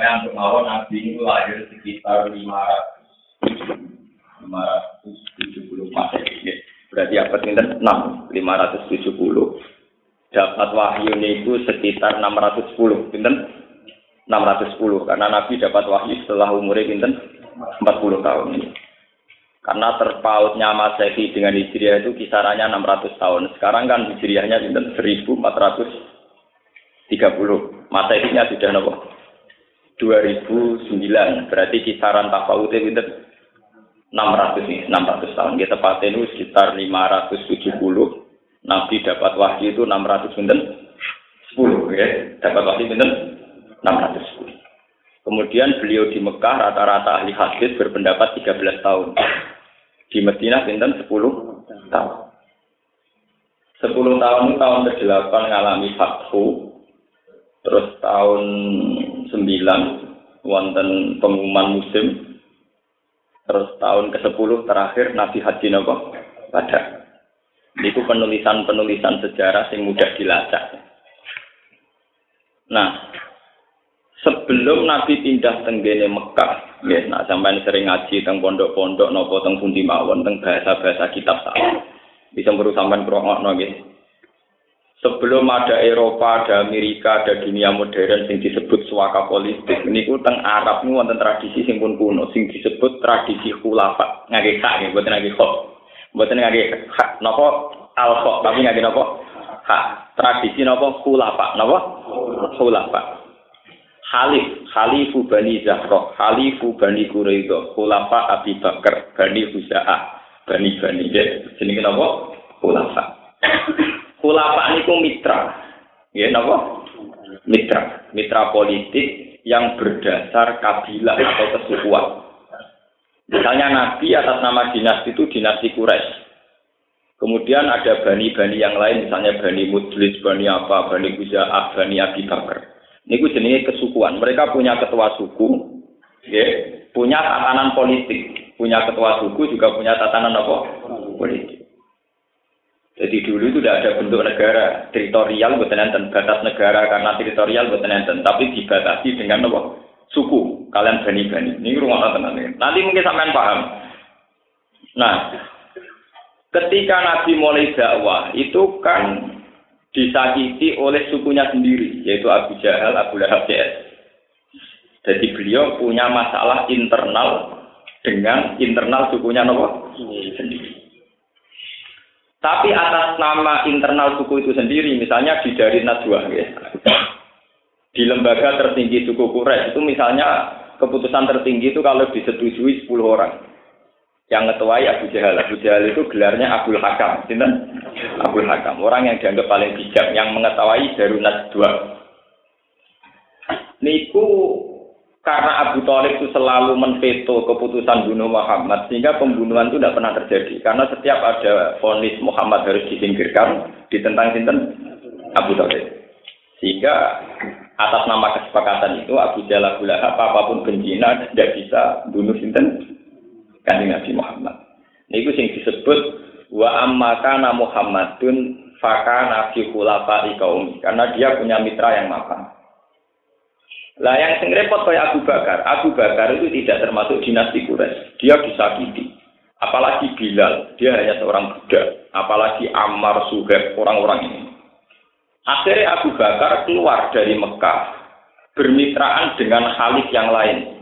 Pokoknya untuk mawon Nabi itu lahir sekitar 500 570 Masehi. Berarti abad ini 6, 570. Dapat wahyu itu sekitar 610, pinten? 610 karena Nabi dapat wahyu setelah umurnya pinten 40 tahun ini. Karena terpautnya Masehi dengan Hijriah itu kisarannya 600 tahun. Sekarang kan Hijriahnya pinten 1430. Masehinya sudah nopo 2009. Berarti kisaran tafawutnya pinten 600 nih, 600 tahun. Kita tepatnya itu sekitar 570. Nabi dapat wahyu itu 600 pinten 10 ya. Dapat wahyu pinten 610. Kemudian beliau di Mekah rata-rata ahli hadis berpendapat 13 tahun. Di Medina pinten 10 tahun. 10 tahun itu tahun ke-8 ngalami fathu. Terus tahun 9 wonten pengumuman musim. Terus tahun ke-10 terakhir Nabi Haji Nabi pada. Itu penulisan-penulisan sejarah yang mudah dilacak. Nah, sebelum Nabi pindah tenggene Mekah, ya, nah sampai sering ngaji teng pondok-pondok nopo teng pundi mawon teng bahasa-bahasa kitab saya. Bisa meru sampean krungokno nggih. Sebelum ada Eropa, ada Amerika, ada dunia modern yang disebut suaka politik. Ini ku teng Arab ini wonten tradisi sing pun kuno, sing disebut tradisi khulafa. Ngake hak nggih, mboten ngake kok. Mboten ngake hak napa al tapi ngake napa hak. Tradisi napa khulafa, napa khulafa. Khalif, Khalifu Bani Zahra, Khalifu Bani Quraidah, Khulafa Abi Bakar, Bani Huza'ah, Bani Bani. Sini kenapa? Khulafa. Khulafa niku mitra. Ya napa? Mitra, mitra politik yang berdasar kabilah atau kesukuan. Misalnya Nabi atas nama dinasti itu dinasti Quraisy. Kemudian ada bani-bani yang lain, misalnya Bani Mudlis, Bani apa, Bani Huza'ah, Bani Abi Bakar. Ini jenis kesukuan. Mereka punya ketua suku, ya, punya tatanan politik. Punya ketua suku juga punya tatanan apa? Politik. Jadi dulu itu tidak ada bentuk negara teritorial bukan enten batas negara karena teritorial bukan enten tapi dibatasi dengan apa? Suku kalian bani-bani. Ini rumah tenang Nanti mungkin sampean paham. Nah, ketika Nabi mulai dakwah itu kan disakiti oleh sukunya sendiri, yaitu Abu Jahal, Abu Lahab, CS. Jadi beliau punya masalah internal dengan internal sukunya Nopo sendiri. Tapi atas nama internal suku itu sendiri, misalnya di dari Najwa, ya. di lembaga tertinggi suku Quraisy itu misalnya keputusan tertinggi itu kalau disetujui 10 orang yang ngetuai Abu Jahal. Abu Jahal itu gelarnya Abdul Hakam. Sinten? Abdul Hakam. Orang yang dianggap paling bijak, yang mengetahui Darunat dua. Niku karena Abu Thalib itu selalu menveto keputusan bunuh Muhammad sehingga pembunuhan itu tidak pernah terjadi. Karena setiap ada vonis Muhammad harus disingkirkan ditentang sinten? Abu Thalib sehingga atas nama kesepakatan itu Abu Jahal Abu Lahab apa pun bencina tidak bisa bunuh sinten? Kanjeng Nabi Muhammad. Niku sing disebut wa amma kana Muhammadun fakana fi kaum karena dia punya mitra yang mapan. Lah yang sing repot kayak Abu Bakar, Abu Bakar itu tidak termasuk dinasti Quraisy. Dia disakiti. Apalagi Bilal, dia hanya seorang budak. Apalagi Ammar, Suhaib, orang-orang ini. Akhirnya Abu Bakar keluar dari Mekah, bermitraan dengan Khalif yang lain.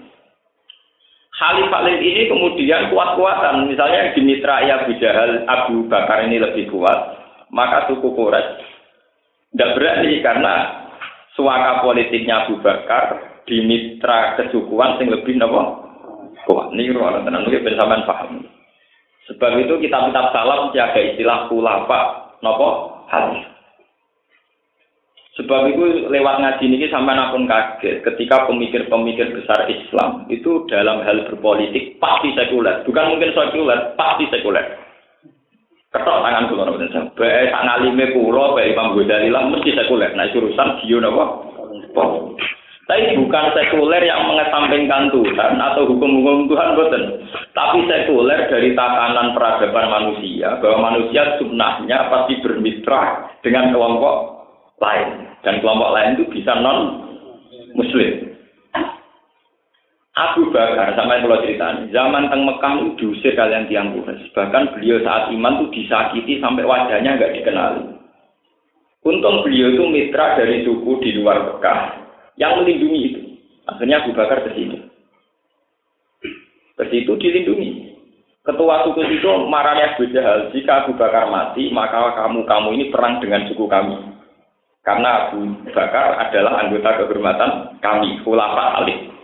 Khalifah ini kemudian kuat-kuatan. Misalnya di mitra Abu Jahal, Abu Bakar ini lebih kuat. Maka suku Quraisy tidak berani karena suaka politiknya Abu Bakar di mitra kesukuan yang lebih nopo kuat. Ini ruang tenang mungkin bersamaan paham. Sebab itu kitab-kitab salam jaga istilah kulafa nopo hadis. Sebab itu lewat ngaji ini sampai pun kaget ketika pemikir-pemikir besar Islam itu dalam hal berpolitik pasti sekuler, bukan mungkin sekuler, pasti sekuler. Ketok tangan kula nopo den Bae sak ngalime kula, bae Imam Ghazali lah mesti sekuler. Nah urusan bio napa? Tapi bukan sekuler yang mengesampingkan Tuhan atau hukum-hukum Tuhan boten. Tapi sekuler dari tatanan peradaban manusia bahwa manusia sunnahnya pasti bermitra dengan kelompok lain dan kelompok lain itu bisa non muslim Abu Bakar sama yang kalau ceritanya, zaman teng Mekah itu diusir kalian tiang Quraisy. Bahkan beliau saat iman itu disakiti sampai wajahnya nggak dikenali. Untung beliau itu mitra dari suku di luar Mekah yang melindungi itu. Akhirnya Abu Bakar ke sini. Ke situ dilindungi. Ketua suku itu marahnya Abu Jahal, jika Abu Bakar mati, maka kamu-kamu ini perang dengan suku kami. Karena Abu Bakar adalah anggota kehormatan kami, Khulafa Ali.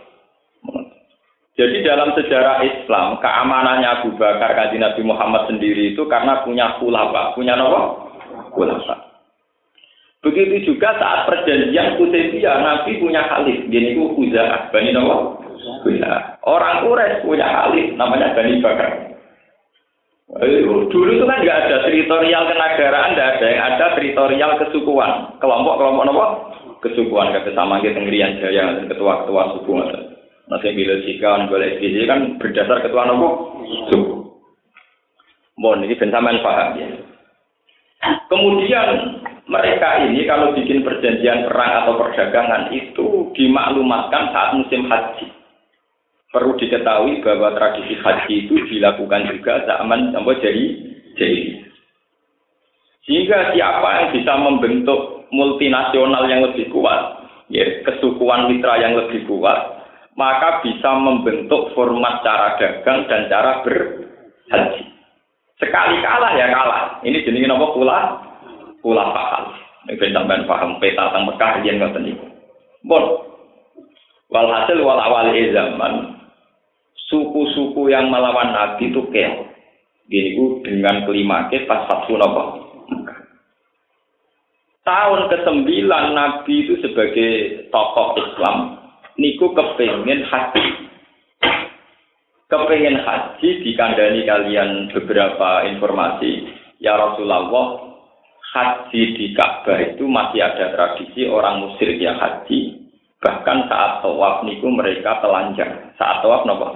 Jadi dalam sejarah Islam, keamanannya Abu Bakar kaji Nabi Muhammad sendiri itu karena punya khulafa. Punya apa? Khulafa. Begitu juga saat perjanjian Hudaybiyah, Nabi punya khalif. Gini itu Huza'ah. Bani apa? Orang Quraisy punya khalif, namanya Bani Bakar. Dulu itu kan nggak ada teritorial kenegaraan, nggak ada yang ada teritorial kesukuan. Kelompok-kelompok apa? Kesukuan, kata sama kita ngerian jaya, ketua-ketua suku. Masih bila jika boleh gizi kan berdasar ketua nopo suku. Mohon ini bensaman paham ya. Kemudian mereka ini kalau bikin perjanjian perang atau perdagangan itu dimaklumatkan saat musim haji. Perlu diketahui bahwa tradisi haji itu dilakukan juga zaman sampai jadi jadi. Sehingga siapa yang bisa membentuk multinasional yang lebih kuat, ya kesukuan mitra yang lebih kuat, maka bisa membentuk format cara dagang dan cara berhaji. Sekali kalah ya kalah. Ini jenis apa pula? Pula paham. Ini sampean paham peta tentang Mekah yang nggak niku. Bon. Walhasil wal awal zaman suku-suku yang melawan Nabi itu keok. Gini dengan kelima ke pas satu apa? Tahun ke-9 Nabi itu sebagai tokoh Islam niku kepengen haji. Kepengen haji dikandani kalian beberapa informasi. Ya Rasulullah, haji di Ka'bah itu masih ada tradisi orang musyrik yang haji. Bahkan saat tawaf niku mereka telanjang. Saat tawaf nopo?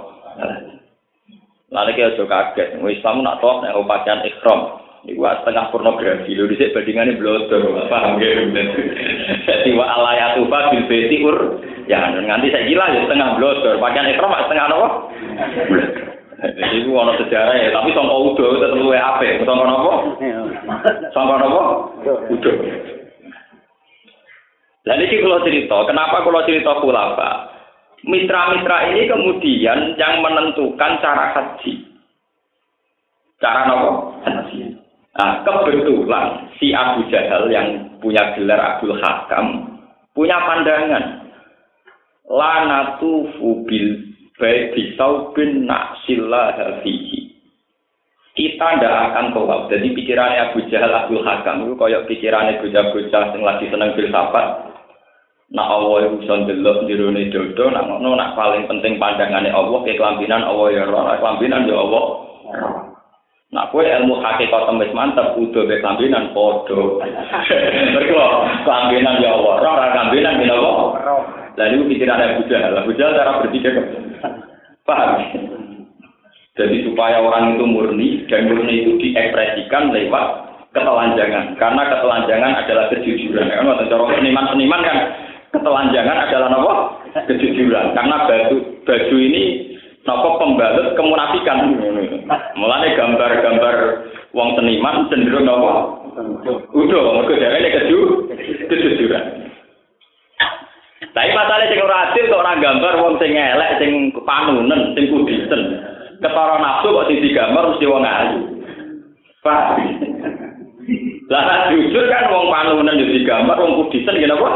Lalu kita juga kaget. Islam nak tawaf nek pakaian ikhram. Iku setengah pornografi lho dhisik bandingane blodor. Paham ya? Jadi wa alayatu bil baiti ur ya nganti saya gila ya setengah blodor. Pakaian ikram setengah apa? Jadi itu ono sejarah ya, tapi sangka udo tetep luwe apik. Sangka napa? Sangka napa? Udo. Dan ini kalau cerita, kenapa kalau cerita kulaba? Mitra-mitra ini kemudian yang menentukan cara haji. Cara nopo? Haji. Nah, kebetulan si Abu Jahal yang punya gelar Abdul Hakam punya pandangan. Lanatu fubil baik bisau bin naksilah hafihi. Kita tidak akan tawaf. Jadi pikirannya Abu Jahal Abdul Hakam itu kayak pikirannya bocah-bocah yang lagi seneng filsafat. Nak Allah itu bisa ndelok jerone dodo, nak ngono nak paling penting pandangannya Allah ke kelambinan Allah ya roh, kelambinan ya Allah. Nah, kue ilmu hakikat temis mantep, udah be kambinan podo. Mereka kambinan ya Allah, roh kambinan ya Allah. Lalu pikiran Abu Jahal, Abu Jahal cara berpikir paham. Jadi supaya orang itu murni dan murni itu diekspresikan lewat ketelanjangan. Karena ketelanjangan adalah kejujuran. Kan cara seniman-seniman kan ketelanjangan adalah apa? Kejujuran. Karena baju baju ini Nopo pembalut kemunafikan. Mulane gambar-gambar wong seniman cenderung nopo? Udah, mergo ini keju, kejujuran. Tapi masalah sing ora adil kok ora gambar wong sing elek, sing panunen, sing kudisen. Ketara nafsu kok sing digambar mesti wong ayu. Pak. Lah jujur kan wong panunen yo digambar, wong kudisen ngene apa?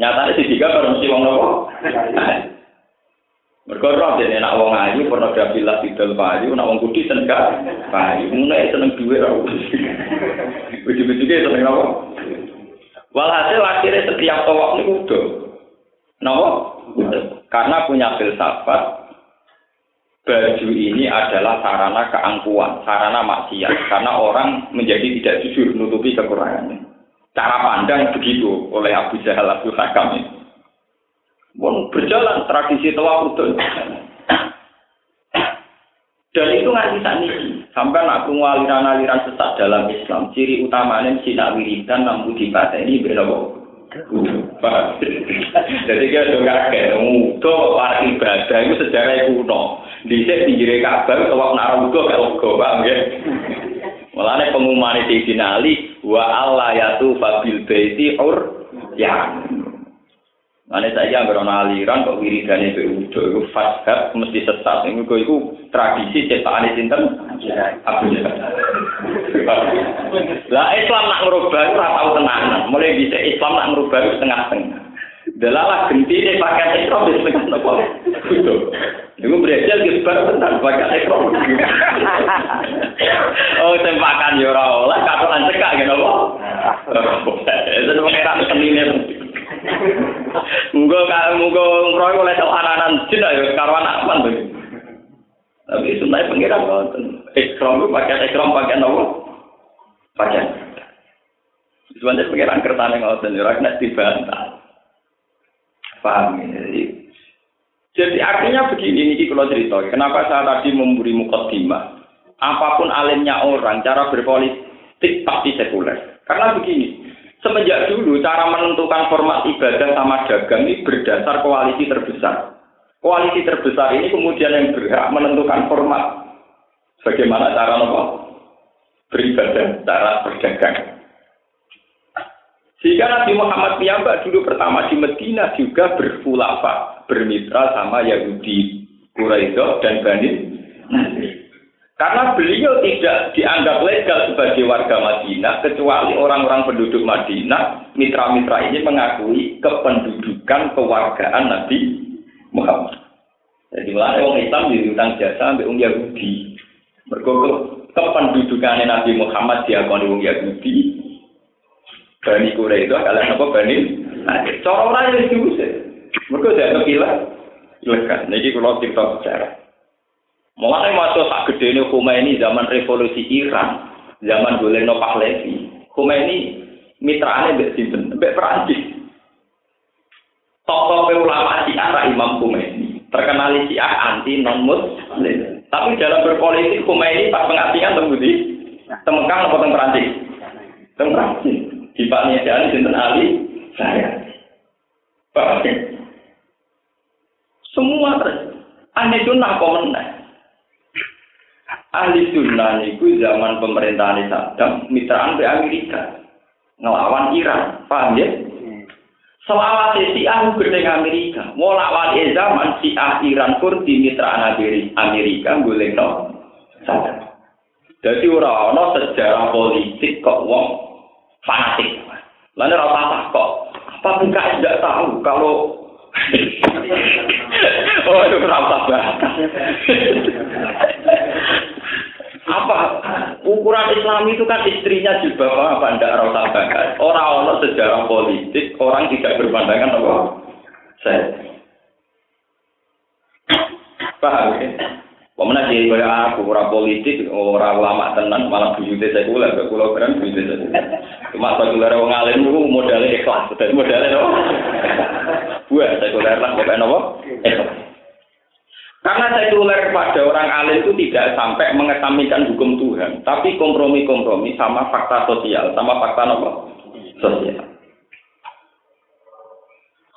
Nyatane sing digambar mesti wong nopo? Mereka roh jadi nak wong ayu pornografi lah tidak payu, nak wong kudi seneng payu, mulai seneng duit roh. Begitu juga seneng apa? Walhasil akhirnya setiap tawaf ini udah, nopo, karena punya filsafat baju ini adalah sarana keangkuhan, sarana maksiat, karena orang menjadi tidak jujur menutupi kekurangannya. Cara pandang begitu oleh Abu Jahal Abu Hakam ini. Pun berjalan tradisi tawaf Dan itu nggak bisa nih. Sampai nak aliran-aliran sesat dalam Islam. Ciri utamanya sinak wiridan namun di ini beda Jadi kita juga kaget, mudo para ibadah itu sejarah kuno. Di sini pinggirnya kabar, kalau nak mudo kayak logo, paham ya? Mulanya pengumuman di finali, wa Allah yatu fabil baiti ur ya. Mana saya yang berona aliran kok wiridane be udo iku fashab mesti sesat. Iku iku tradisi cetakane sinten? Abu Lah Islam nak ngerubah ora tau tenanan. Mulai bisa Islam nak ngerubah setengah-setengah. Delalah gentine pakai Islam di setengah nopo. Udo. Iku berarti gesbar tenan pakai Islam. oh tempakan yo ora oleh cekak gitu kok. Itu pengeran senine. Muga muga ngroy oleh sawananan jin ayo karo anak apa to. Tapi sunai pengiran ngoten. Ikram ku pakai ikram pakai nopo? Pakai. Sebenarnya pengiran kertane ngoten ora kena dibantah. Paham ini. Jadi artinya begini, ini kalau cerita. Kenapa saya tadi memberi mukaddimah? Apa pun alimnya orang, cara berpolitik pasti sekuler. Karena begini, Semenjak dulu cara menentukan format ibadah sama dagang ini berdasar koalisi terbesar. Koalisi terbesar ini kemudian yang berhak menentukan format bagaimana cara nopo beribadah, cara berdagang. Sehingga Nabi Muhammad piyambak dulu pertama di Medina juga berfulafa, bermitra sama Yahudi, Quraisy dan Bani Nadir. Karena beliau tidak dianggap legal sebagai warga Madinah, kecuali orang-orang penduduk Madinah, mitra-mitra ini mengakui kependudukan kewargaan Nabi Muhammad. Jadi mulai orang Islam diutang jasa sampai orang Yahudi. Mereka kependudukan Nabi Muhammad diakoni orang Yahudi. Bani Quraisy itu kalian apa Bani? Nah, cara orang yang diusir. Mereka tidak kepilah. Ilegal. Jadi kalau kita bicara. Mulai masuk sak gede ini Khomeini zaman revolusi Iran, zaman Goleno Pahlavi. Khomeini mitranya mbek sinten, mbek Perancis. Tokoh ulama Syiah Imam Khomeini, terkenal Syiah anti non muslim. Tapi dalam berpolitik Khomeini pas pengasingan temu di Temekang atau teng Perancis? Teng. Di Pak Niajan sinten Ali saya. Pak Semua terus. Aneh sunnah komentar. Ahli sunnah niku zaman pemerintahan Saddam mitraan ke Amerika. Ngelawan Iran paham ya? Selawat si ah gede Amerika. Mau lawan zaman si ah Iran pun di mitraan Amerika boleh no Saddam jadi orang-orang sejarah politik kok wong fanatik. Lalu rata kok apa tidak tahu kalau oh itu kenapa? Apa? Ukuran Islam itu kan istrinya juga apa ndak rasa bakat orang-orang sejarah politik orang tidak berpandangan apa? Saya. Paham ya? Pemenang jadi kayak aku orang politik, orang lama tenan, malah bujute sekuler, ke pulau keren bujute sekuler. Cuma sekuler orang alim itu modalnya ikhlas, modalnya apa? Buat sekuler lah, apa? Ikhlas. Karena sekuler kepada orang alim itu tidak sampai mengesampingkan hukum Tuhan, tapi kompromi-kompromi sama fakta sosial, sama fakta apa? Sosial.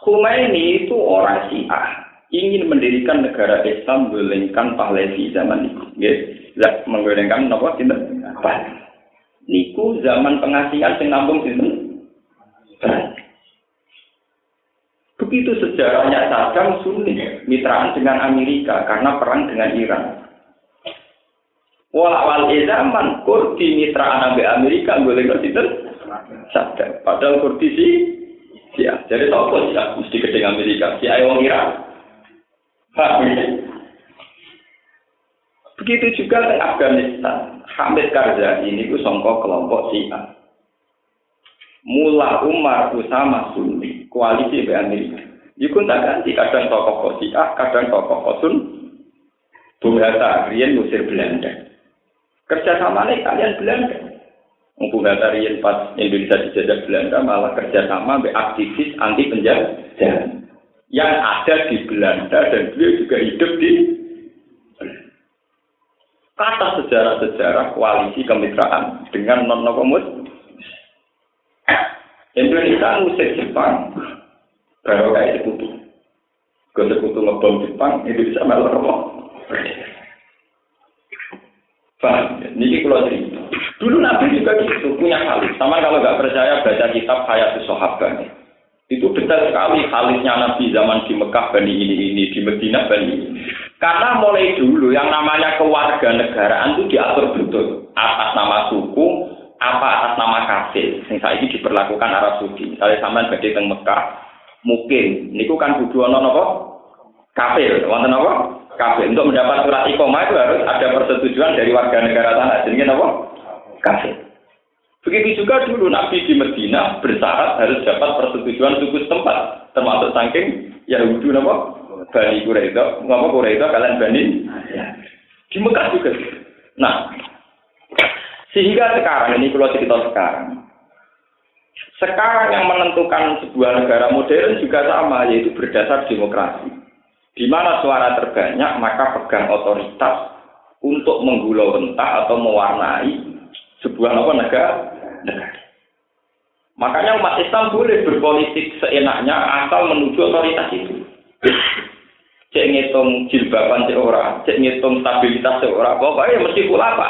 Khomeini itu orang Syiah, ingin mendirikan negara Islam menggulingkan Pahlavi zaman itu. Ya, menggulingkan apa? Tidak. Niku zaman pengasihan sing nambung sinten? Begitu sejarahnya Saddam Sunni, mitraan dengan Amerika karena perang dengan Iran. Walawal zaman Kurdi mitraan dengan Amerika boleh ngerti Saddam. Padahal Kurdi sih, ya. Jadi sih ya, mesti gede Amerika. Si Iran. Begitu juga di Afghanistan. Hamid Karzai ini ku songkok kelompok Syiah. Mula Umar Usama Sunni, koalisi di Amerika. Iku tak ganti kadang tokoh Kosiah, kadang tokoh Kosun, Bung Hatta, Rian ngusir Belanda. Kerja sama nih kalian Belanda. Bung Hatta Rian pas Indonesia dijajah Belanda malah kerja sama aktivis anti penjajah yang ada di Belanda dan beliau juga hidup di kata sejarah-sejarah koalisi kemitraan dengan non-nokomus Indonesia musik Jepang Baru kayak sekutu. Gue sekutu ngebom Jepang, Indonesia malah romo. Paham? Ini kalau cerita. Dulu Nabi juga gitu, punya kali. Sama kalau nggak percaya baca kitab Hayat Sahabat. Itu detail sekali halisnya Nabi zaman di Mekah Bani ini ini, di Medina Bani ini. Karena mulai dulu yang namanya kewarganegaraan itu diatur betul atas nama suku, apa atas nama kafir. Saat ini diperlakukan Arab Saudi. Misalnya sampean badhe teng Mekah, mungkin niku kan kudu ana napa? Kafir. Wonten apa? Kafir. Untuk mendapat surat iqomah itu harus ada persetujuan dari warga negara tanah. Jadi apa? Kafir. Begitu juga dulu Nabi di Medina bersyarat harus dapat persetujuan suku setempat, termasuk saking Yahudi apa? Bani Quraisy. Ngapa Quraisy kalian Bani? Di Mekah juga. Nah, sehingga sekarang ini kalau cerita sekarang, sekarang yang menentukan sebuah negara modern juga sama, yaitu berdasar demokrasi. Di mana suara terbanyak, maka pegang otoritas untuk menggulau rentah atau mewarnai sebuah apa negara negara. Makanya umat Islam boleh berpolitik seenaknya asal menuju otoritas itu. Cek ngitung jilbaban cek ora, cek ngitung stabilitas cek ora, pokoknya mesti pula apa?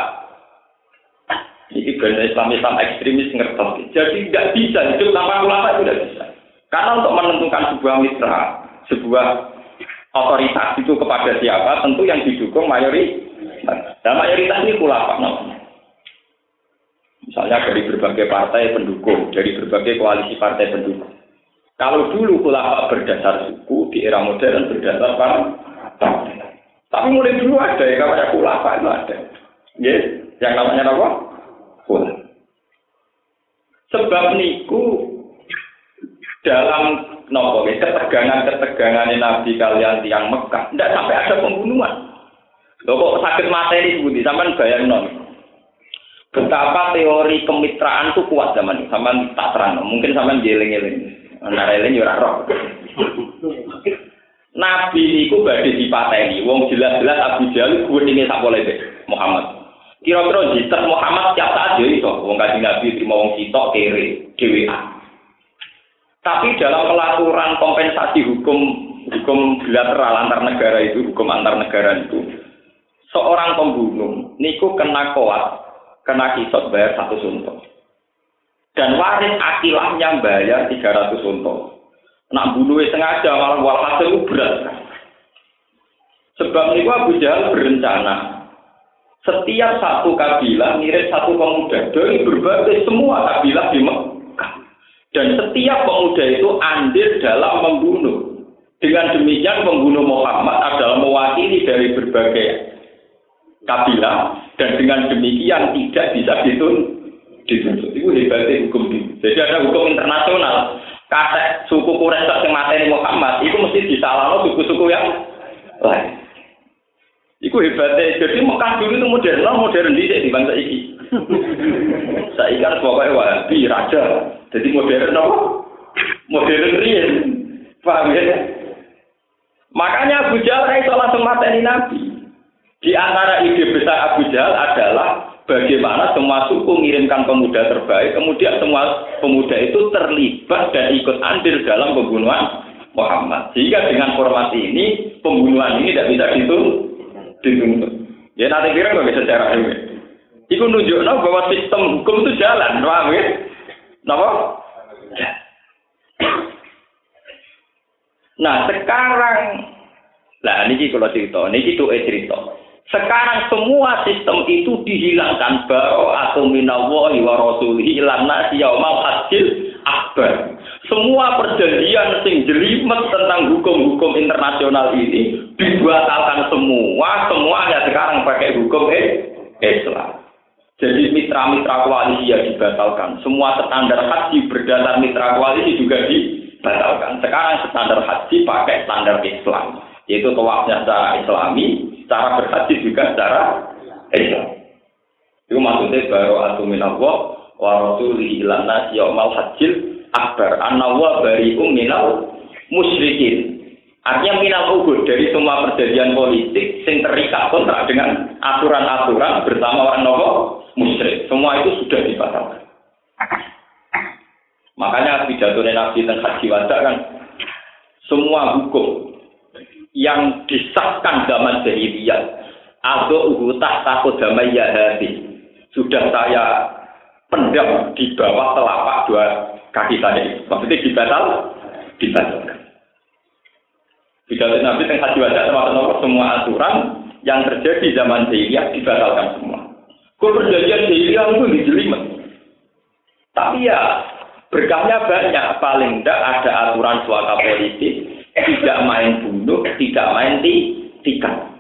Ini benar Islam Islam ekstremis ngerti. Jadi tidak bisa hidup tanpa ulama itu tidak bisa. Karena untuk menentukan sebuah mitra, sebuah otoritas itu kepada siapa, tentu yang didukung mayoritas. Dan mayoritas ini ulama namanya. Misalnya dari berbagai partai pendukung, dari berbagai koalisi partai pendukung. Kalau dulu ulama berdasar suku, di era modern berdasar partai. Tapi mulai dulu ada ya, namanya ulama itu ada. Ya, yang namanya apa? Ulama. Sebab niku dalam nopo ketegangan-ketegangan Nabi kalian tiang Mekah, tidak sampai ada pembunuhan. Loh kok sakit mata ini budi, sampai bayang non. Betapa teori kemitraan itu kuat zaman itu. Sama tak terang. Mungkin sama jeling-jeling. Nareling ya roh. Nabi niku badhe dipateni. Wong jelas-jelas Abu Jahal ini sak boleh Muhammad. Kira-kira jitet Muhammad tiap saat ya iso. Wong kaji Nabi terima wong sitok kere DWA. Tapi dalam pelaturan kompensasi hukum hukum bilateral antar negara itu, hukum antar negara itu, seorang pembunuh niku kena koat kena kisot bayar satu suntuk. Dan waris akilahnya bayar 300 suntuk. Nak bunuh sengaja malah walhasil berat. Sebab itu Abu Jahal berencana setiap satu kabilah mirip satu pemuda dari berbagai semua kabilah di Mekah. Dan setiap pemuda itu andil dalam membunuh. Dengan demikian pembunuh Muhammad adalah mewakili dari berbagai kabilah dan dengan demikian tidak bisa dituntut. Dituntut itu hebatnya hukum ini. Jadi ada hukum internasional. Kata suku Quraisy yang materi Muhammad itu mesti disalahkan suku-suku yang lain. Iku hebatnya. Jadi Mekah dulu itu modern, modern di bangsa iki. Saya kan pokoknya wahabi raja. Jadi modern apa? Modern rian. Paham ya? Makanya Abu Jahal itu langsung materi Nabi. Di antara ide besar Abu Jahal adalah bagaimana semua suku mengirimkan pemuda terbaik, kemudian semua pemuda itu terlibat dan ikut andil dalam pembunuhan Muhammad. Sehingga dengan formasi ini, pembunuhan ini tidak bisa dituntut. Ya nanti kira nggak bisa secara ini. Iku nunjukno bahwa sistem hukum itu jalan, paham ya? Nah sekarang, nah ini kalau cerita, ini itu cerita. Sekarang semua sistem itu dihilangkan baro atau minallahi wa rasulihi ilan nasi hasil akbar. Semua perjanjian sing jelimet tentang hukum-hukum internasional ini dibatalkan semua, semuanya sekarang pakai hukum Islam. Jadi mitra-mitra koalisi ya dibatalkan. Semua standar haji berdasar mitra koalisi juga dibatalkan. Sekarang standar haji pakai standar Islam, yaitu tawafnya secara Islami, cara berhaji juga secara Islam. Itu maksudnya baru atu minallah wa rasulihi ilan nasi yaumal hajil akbar anna wa bari'um minal musyrikin. Artinya minal ugur dari semua perjanjian politik sing terikat kontrak dengan aturan-aturan bersama orang nopo musyrik. Semua itu sudah dibatalkan. Makanya pidatonya Nabi tentang haji wajah kan semua hukum yang disahkan zaman jahiliyah atau uhutah takut damai hati sudah saya pendam di bawah telapak dua kaki saya maksudnya dibatal dibatalkan Pidato Nabi yang haji wajah sama semua aturan yang terjadi zaman jahiliyah dibatalkan semua. Kau perjanjian jahiliyah itu dijelimet. Tapi ya berkahnya banyak. Paling tidak ada aturan suaka politik, tidak main bunuh, tidak main tikar.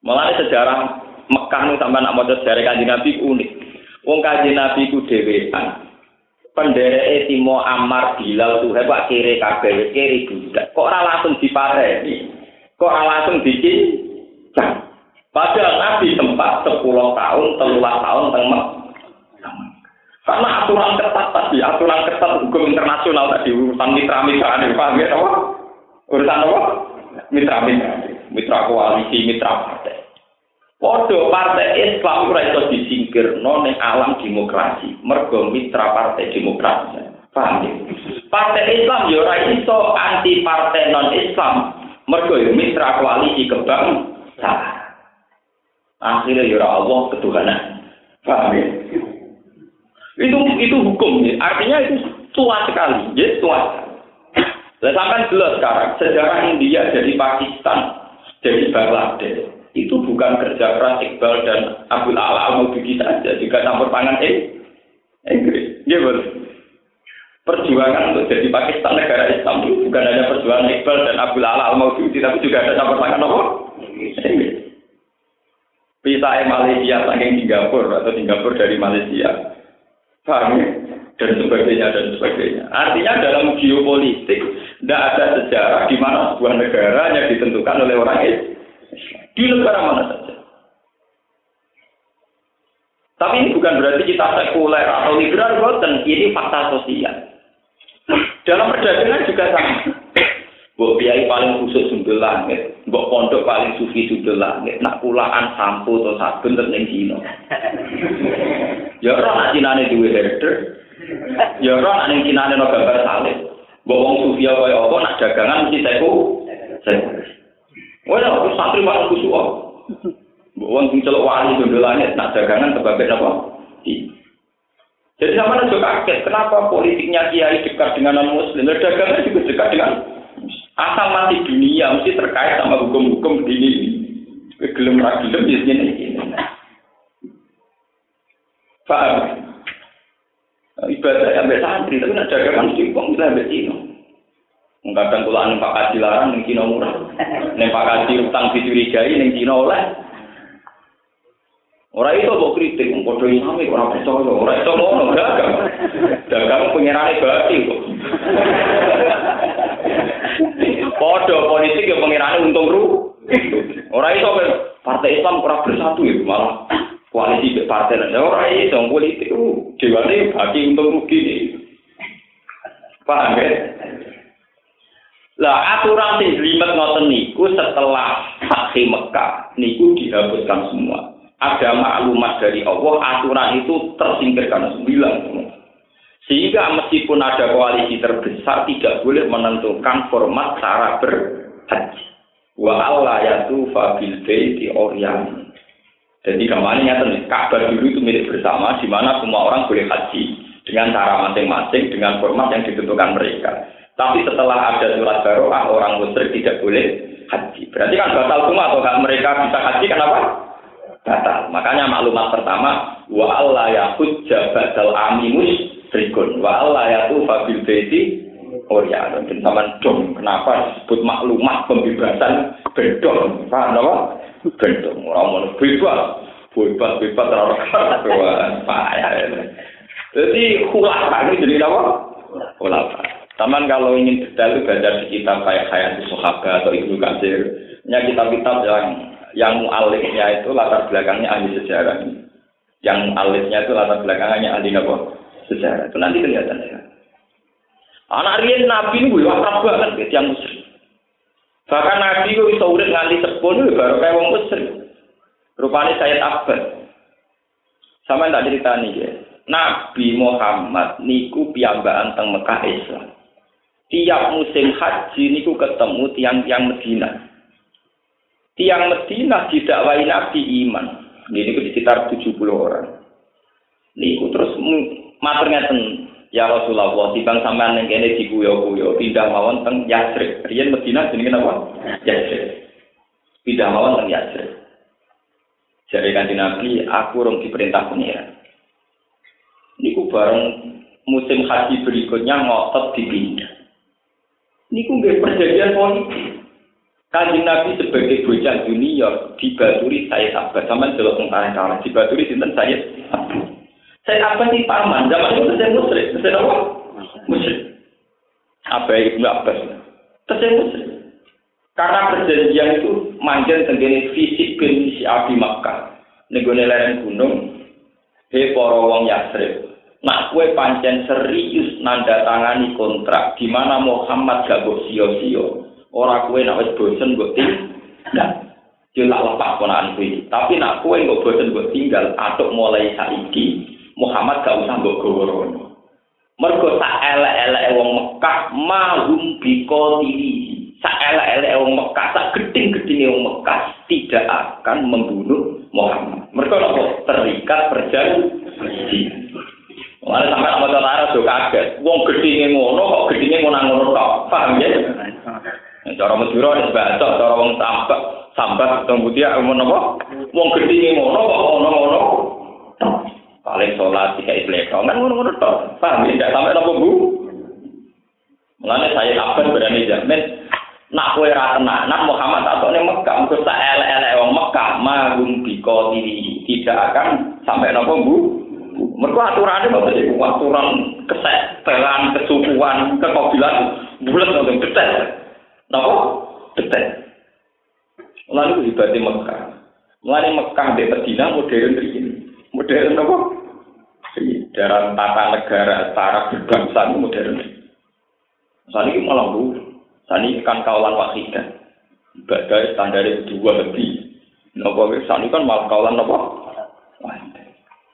Mulai sejarah Mekah nu sampai nak mau sejarah Nabi unik. Wong kaji Nabi ku dewean pendereke Timo Amar Bilal tuh hebat kiri kabeh kiri budak. Kok ora langsung dipareni? Kok ora langsung dicincang? Padahal Nabi sempat 10 tahun, 13 tahun teng Karena aturan ketat tadi, aturan ketat hukum internasional tadi urusan mitra-mitra ini, paham ya? Urusan apa? Mitra-mitra, mitra koalisi, mitra partai. Podo partai Islam ora iso disingkirno ning alam demokrasi. Mergo mitra partai demokrasi. Paham ya? Partai Islam yo ora iso anti partai non Islam. Mergo yo mitra koalisi kebangsaan. Akhirnya yo Allah ketuhanan. Paham ya? Itu itu hukum ya. Artinya itu tua sekali, ya tua. Dan sampai jelas sekarang sejarah India jadi Pakistan, jadi Bangladesh itu bukan kerja keras Iqbal dan Abdul Ala al saja, juga campur tangan eh, Inggris. Ya betul. Perjuangan untuk jadi Pakistan negara Islam itu bukan hanya perjuangan Iqbal dan Abdul Ala al tapi juga ada campur tangan apa? Inggris. Pisah Malaysia saking Singapura atau Singapura dari Malaysia. Paham ya? Dan sebagainya dan sebagainya. Artinya dalam geopolitik tidak ada sejarah di mana sebuah negara yang ditentukan oleh orang Islam di negara mana saja. Tapi ini bukan berarti kita sekuler atau liberal, bukan. Ini fakta sosial. Dalam perdagangan juga sama. Mbok biayai paling khusus sundel langit, mbok pondok paling sufi sundel langit, nak pulaan sampo atau sabun ning dino. Ya ora nak cinane duwe herder. Ya ora nak ning cinane no gambar salib. Mbok wong sufi kaya apa nak dagangan mesti. Seku. Wah, aku santri malah kusuk. Wong sing celok wali dondolane nak dagangan sebagai apa? Jadi sama juga kaget, kenapa politiknya kiai dekat dengan non muslim, dagangan juga dekat dengan asal mati dunia mesti terkait sama hukum-hukum ini. Gelem ra gelem ya ini. Paham? Ibadah sampai santri, tapi nak dagangan mesti uang kita sampai sini. Kadang kula ning Pak Kaji larang ning Cina murah. Ning Pak Kaji utang dicurigai ning Cina oleh. Ora itu kok kritik wong padha imame ora percaya, ora iso ngono dagang. Dagang pengirane berarti kok. Padha politik ya pengirane untung ru. Ora iso partai Islam ora bersatu ya malah koalisi ke partai lain. Ora iso politik dewane bagi untung rugi nih. Paham ya? Lah aturan sing limet ngoten niku setelah Fatih Mekah niku dihapuskan semua. Ada maklumat dari Allah, aturan itu tersingkirkan sembilan semua. Sehingga meskipun ada koalisi terbesar tidak boleh menentukan format cara berhaji. Wa Allah yatu fabil baiti oryan. Jadi gambarnya nyata Ka'bah dulu itu milik bersama, di mana semua orang boleh haji dengan cara masing-masing, dengan format yang ditentukan mereka. Tapi setelah ada surat baroah orang musyrik tidak boleh haji. Berarti kan batal semua atau hak mereka bisa haji kenapa? Batal. Makanya maklumat pertama wa Allah ya hujja badal aminus musyrikun wa Allah ya tufa bil baiti Orya, dan sama dong, kenapa disebut maklumat pembebasan bedong? Paham? Bedong, orang mau bebas, bebas, bebas, orang payah. Jadi khulafah ini jadi apa? Khulafah. Taman kalau ingin detail itu baca di kitab kayak Hayat Sohaba atau Ibnu Katsir. Ya kitab-kitab yang yang mu'alifnya itu latar belakangnya ahli sejarah. Yang mu'alifnya itu latar belakangnya ahli apa? Sejarah. Itu nanti kelihatan ya. Anak Rian Nabi ini gue akrab banget yang muslim. Bahkan Nabi itu bisa urut nganti sepuluh baru kayak wong muslim. Rupanya saya Abbas. Sama tak cerita nih ya. Nabi Muhammad niku piyambakan teng Mekah Islam. tiap musim haji niku ketemu tiang-tiang Medina. Tiang Medina didakwai Nabi iman. Ini ku sekitar 70 orang. Niku terus matur ngeten, ya Rasulullah, timbang sampean ning kene diguyo-guyo, pindah mawon teng Yasrib. Riyen Medina jenenge apa? Yasrib. Pindah mawon teng Yasrib. Jadi kanji Nabi, aku rong diperintah pengiran. Niku bareng musim haji berikutnya ngotot dipindah. Niku nggak perjanjian politik. Kanjeng Nabi sebagai bocah junior dibaturi saya sabar sama jelok tentara kalah dibaturi sinten saya saya apa sih paman zaman itu saya musrik saya apa musrik apa ibnu Abbas saya musrik karena perjanjian itu manjen tenggene fisik bin si Abi Makkah negone lereng gunung he para wong Yasrib Nak kue pancen serius nanda tangani kontrak di mana Muhammad gak mbok sio-sio. Ora kue nak wis bosen mbok tinggal. Yo lak lepas ponakan kuwi. Tapi nak kue mbok bosen mbok tinggal atuk mulai saiki Muhammad gak usah mbok gowo Mergo sak elek-elek wong Mekah mahum biko diri. Sak elek-elek wong Mekah, sak geding-gedinge wong Mekah tidak akan membunuh Muhammad. Mergo terikat perjanjian. Mana sampai sama tentara tuh kaget. Wong gedinge ngono kok gedinge ngono-ngono tok. Paham ya? Cara Madura wis baca, cara wong tambak, sambat teng Budia ngono apa? Wong gedinge ngono kok ngono-ngono. Paling sholat tiga islek, kan ngono-ngono tok. Paham ya? Tidak sampai nopo bu. Mulane saya kapan berani jamin nak kowe ra tenanan Muhammad atau ning Mekah mesti tak elek-elek wong Mekah magum biko diri tidak akan sampai nopo bu. Mereka aturannya apa sih? Aturan kesetelan, kesukuan, kekobilan, bulat untuk detail. Napa? Detail. Lalu di Mekah. Mulai Mekah di Medina modern begini. Modern apa? Dalam tata negara, cara berbangsa modern. Saat ini malah bu, saat ini kan kawalan wakidah. Ibadah standar dua lebih. Nopo saat ini kan malah kawalan apa?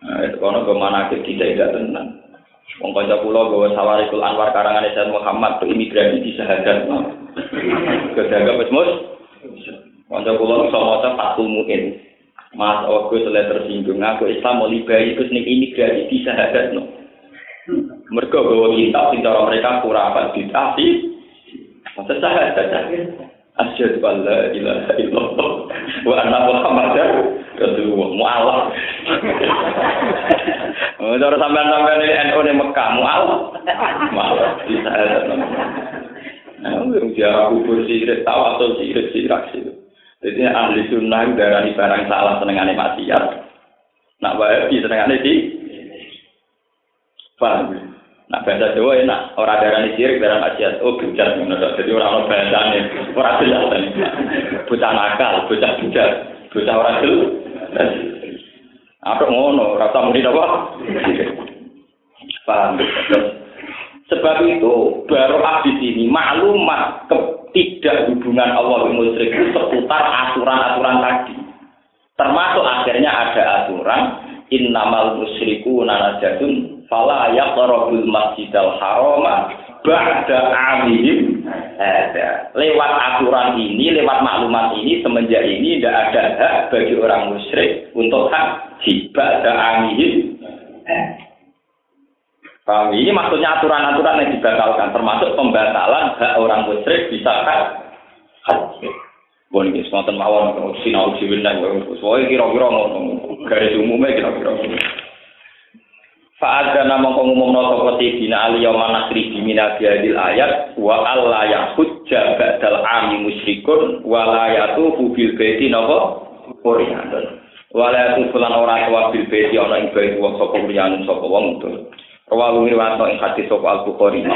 Nah, itu kono ke mana ke tidak tenang. Wong kanca kula gawa Sawarikul Anwar karangan Sayyid Muhammad ke imigrasi di Sahadat. Kedaga wis mus. Kanca kula iso maca Fathul Muin. Mas aku selesai tersinggung aku Islam mau liberi terus ning imigrasi di Sahadat no. Mereka bawa kitab sing cara mereka kurang apa ditasi. Masa sahadat asyhadu an la ilaha illallah wa anna muhammadar rasulullah mu'alaf oh cara sampean-sampean ini NU di Mekah mu'alaf mu'alaf bisa ada Nah, yang dia kubur sirik, tawasul sirik, sirak sirik. Jadi ahli sunnah darah barang salah senengannya maksiat. Nak wahabi senengannya di paham Nah bahasa Jawa enak, orang darah ini sirik, darah maksiat. Oh bujat, jadi orang orang bahasa ini, orang jelas ini. Bocah nakal, bocah bujat, bocah orang jelas. Apa ngono, rasa muni apa? Paham? Sebab itu baru di sini maklumat tidak hubungan Allah dengan musyrik itu seputar aturan-aturan tadi. Termasuk akhirnya ada aturan innamal musyriku nanajatun fala yaqrabul masjidal harama ba'da amihim ada. Lewat aturan ini, lewat maklumat ini, semenjak ini tidak ada hak bagi orang musyrik untuk hak ba'da amihim. Paham? Ini maksudnya aturan-aturan yang dibatalkan, termasuk pembatalan hak orang musyrik bisa haji. Bon iki wonten mawon sinau siwin nang kira-kira ngono. Garis umumnya kira-kira Fa'ad dan nama pengumum no toko dina ali yawma nasri bimina biadil ayat wa alla yahujja ba'dal ami musyrikun wa la yatufu bil baiti nopo Qur'an. Wa la yatufu lan ora tuwa bil baiti ana ing baiti wong sapa Qur'an sapa wong itu. Rawahu riwayato ing hadis sapa Al-Bukhari.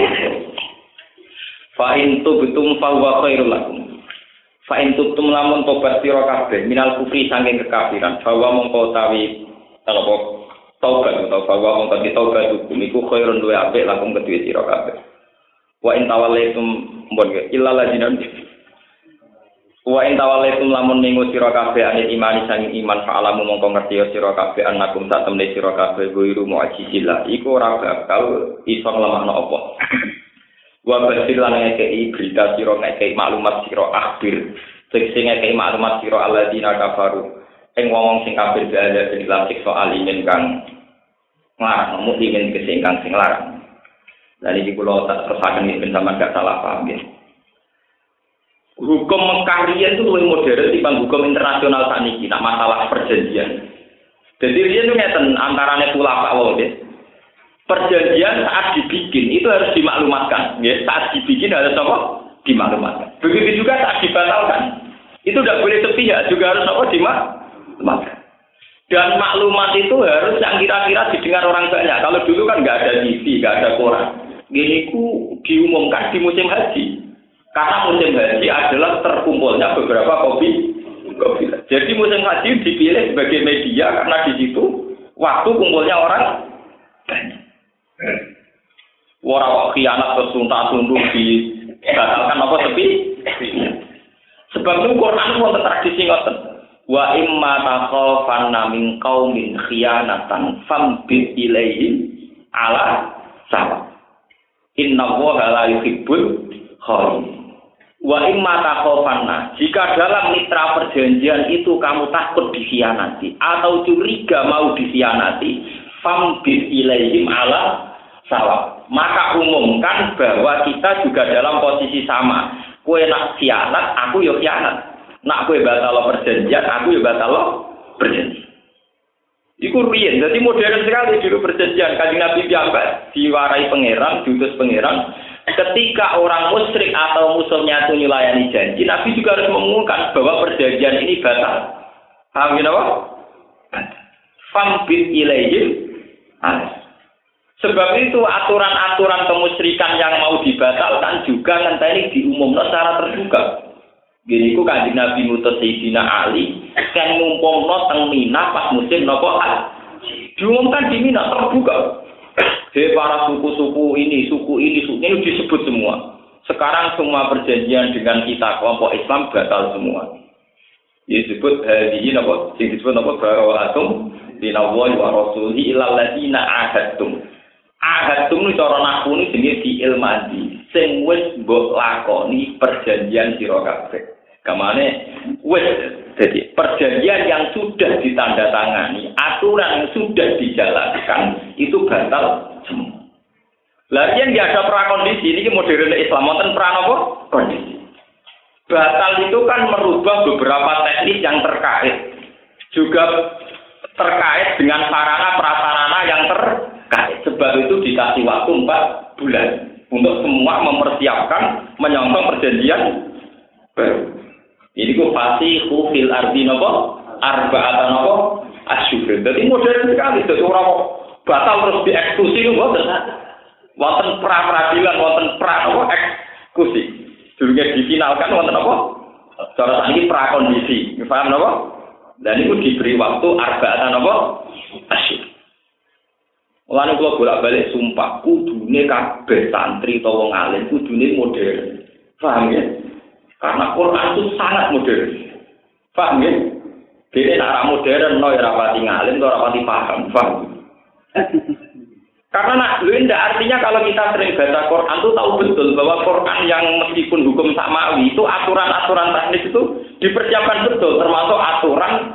Fa in tubtum fa huwa khairul lakum. Fa in tubtum lamun tobat sira kabeh minal kufri saking kekafiran bahwa mongko tawi apa taubat atau bahwa wong kang taubat hukum iku khairun luwe apik lakum kedue sira kabeh wa in tawallaitum mbon illa lajinan wa in tawallaitum lamun ningu sira kabeh anil iman sang iman fa alamu mongko ngerti sira kabeh anakum sak temne sira kabeh guiru mu'jizillah iku ora bakal iso nglemahno apa Wa basir lan ngekei berita sira ngekei maklumat sira akhir. Sing ngekei maklumat sira alladzina kafaru. Ing wong sing kafir berada ing dalam siksa alimin kang nglarang mukmin kesing kang sing larang. Dan ini kalau tak terusakan ini sama gak salah paham ya. Hukum Mekah itu lebih modern dibanding hukum internasional saat ini. Nah, masalah perjanjian. Jadi dia itu ngeten antaranya pula Pak Wong ya. Perjanjian saat dibikin itu harus dimaklumatkan. Ya. Saat dibikin harus apa? Dimaklumatkan. Begitu juga saat dibatalkan. Itu tidak boleh sepihak, juga harus apa? Dimaklumatkan. Dan maklumat itu harus yang kira-kira didengar orang banyak. Kalau dulu kan nggak ada TV, nggak ada koran. Gini ku diumumkan di musim haji. Karena musim haji adalah terkumpulnya beberapa kopi jadi musim haji dipilih sebagai media karena di situ waktu kumpulnya orang banyak. Orang khianat tersuntak tunduk dibatalkan apa tapi sebab itu Quran pun tradisi ngoten. Wa imma takhafanna min qaumin khianatan fambit ilaihim ala sawa. Inna wa la yuhibbul khairin. Wa imma takhofanna, jika dalam mitra perjanjian itu kamu takut dikhianati atau curiga mau dikhianati, fambis ilaihim ala salah. Maka umumkan bahwa kita juga dalam posisi sama. Kue nak khianat, aku yo khianat. Nak kue batal perjanjian, aku yo batal perjanjian. Iku jadi modern sekali dulu perjanjian. Kajian Nabi Biamba diwarai pangeran, diutus pangeran, ketika orang musyrik atau musuhnya itu melayani janji, Nabi juga harus mengumumkan bahwa perjanjian ini batal. Paham ya apa? Fambit ilaihim Sebab itu aturan-aturan kemusyrikan yang mau dibatalkan juga nanti diumumkan secara terbuka. Gini ku kanjeng Nabi mutus Sayyidina Ali kan ngumpulno teng Mina pas musim nopo Diumumkan di Mina terbuka. Hei para suku-suku ini, suku ini, suku ini disebut semua. Sekarang semua perjanjian dengan kita kelompok Islam batal semua. Disebut hadihi napa? Sing disebut napa barawatum dinawahi wa rasulihi ilal ladina ahadtum. Ahadtum ini cara naku ini jenis di ilmadi. Sing wis lakoni perjanjian sira. Kamane wis jadi perjanjian yang sudah ditandatangani, aturan yang sudah dijalankan itu batal semua. Lalu yang ada prakondisi ini modern Islam wonten apa? Kondisi. Batal itu kan merubah beberapa teknis yang terkait. Juga terkait dengan sarana prasarana yang terkait. Sebab itu dikasih waktu 4 bulan untuk semua mempersiapkan menyongsong perjanjian. Ini ku pasti fil arti nopo atau nopo asyukur. Jadi modern sekali. Jadi orang batal terus dieksekusi buatan. Wonten pra peradilan, wonten pra nopo eksekusi. Dulunya difinalkan wonten nopo. Cara ini pra kondisi. Paham nopo? Dan itu diberi waktu atau nopo asyukur. Lalu kalau bolak balik sumpah, kudune kabeh santri atau wong alim, kudune modern. Paham ya? Karena Quran itu sangat modern. Paham ya? Jadi arah modern, no ya rapati ngalim, no rapati paham. Paham? Karena nak, lu indah artinya kalau kita sering baca Quran itu tahu betul bahwa Quran yang meskipun hukum samawi itu aturan-aturan teknis itu dipersiapkan betul, termasuk aturan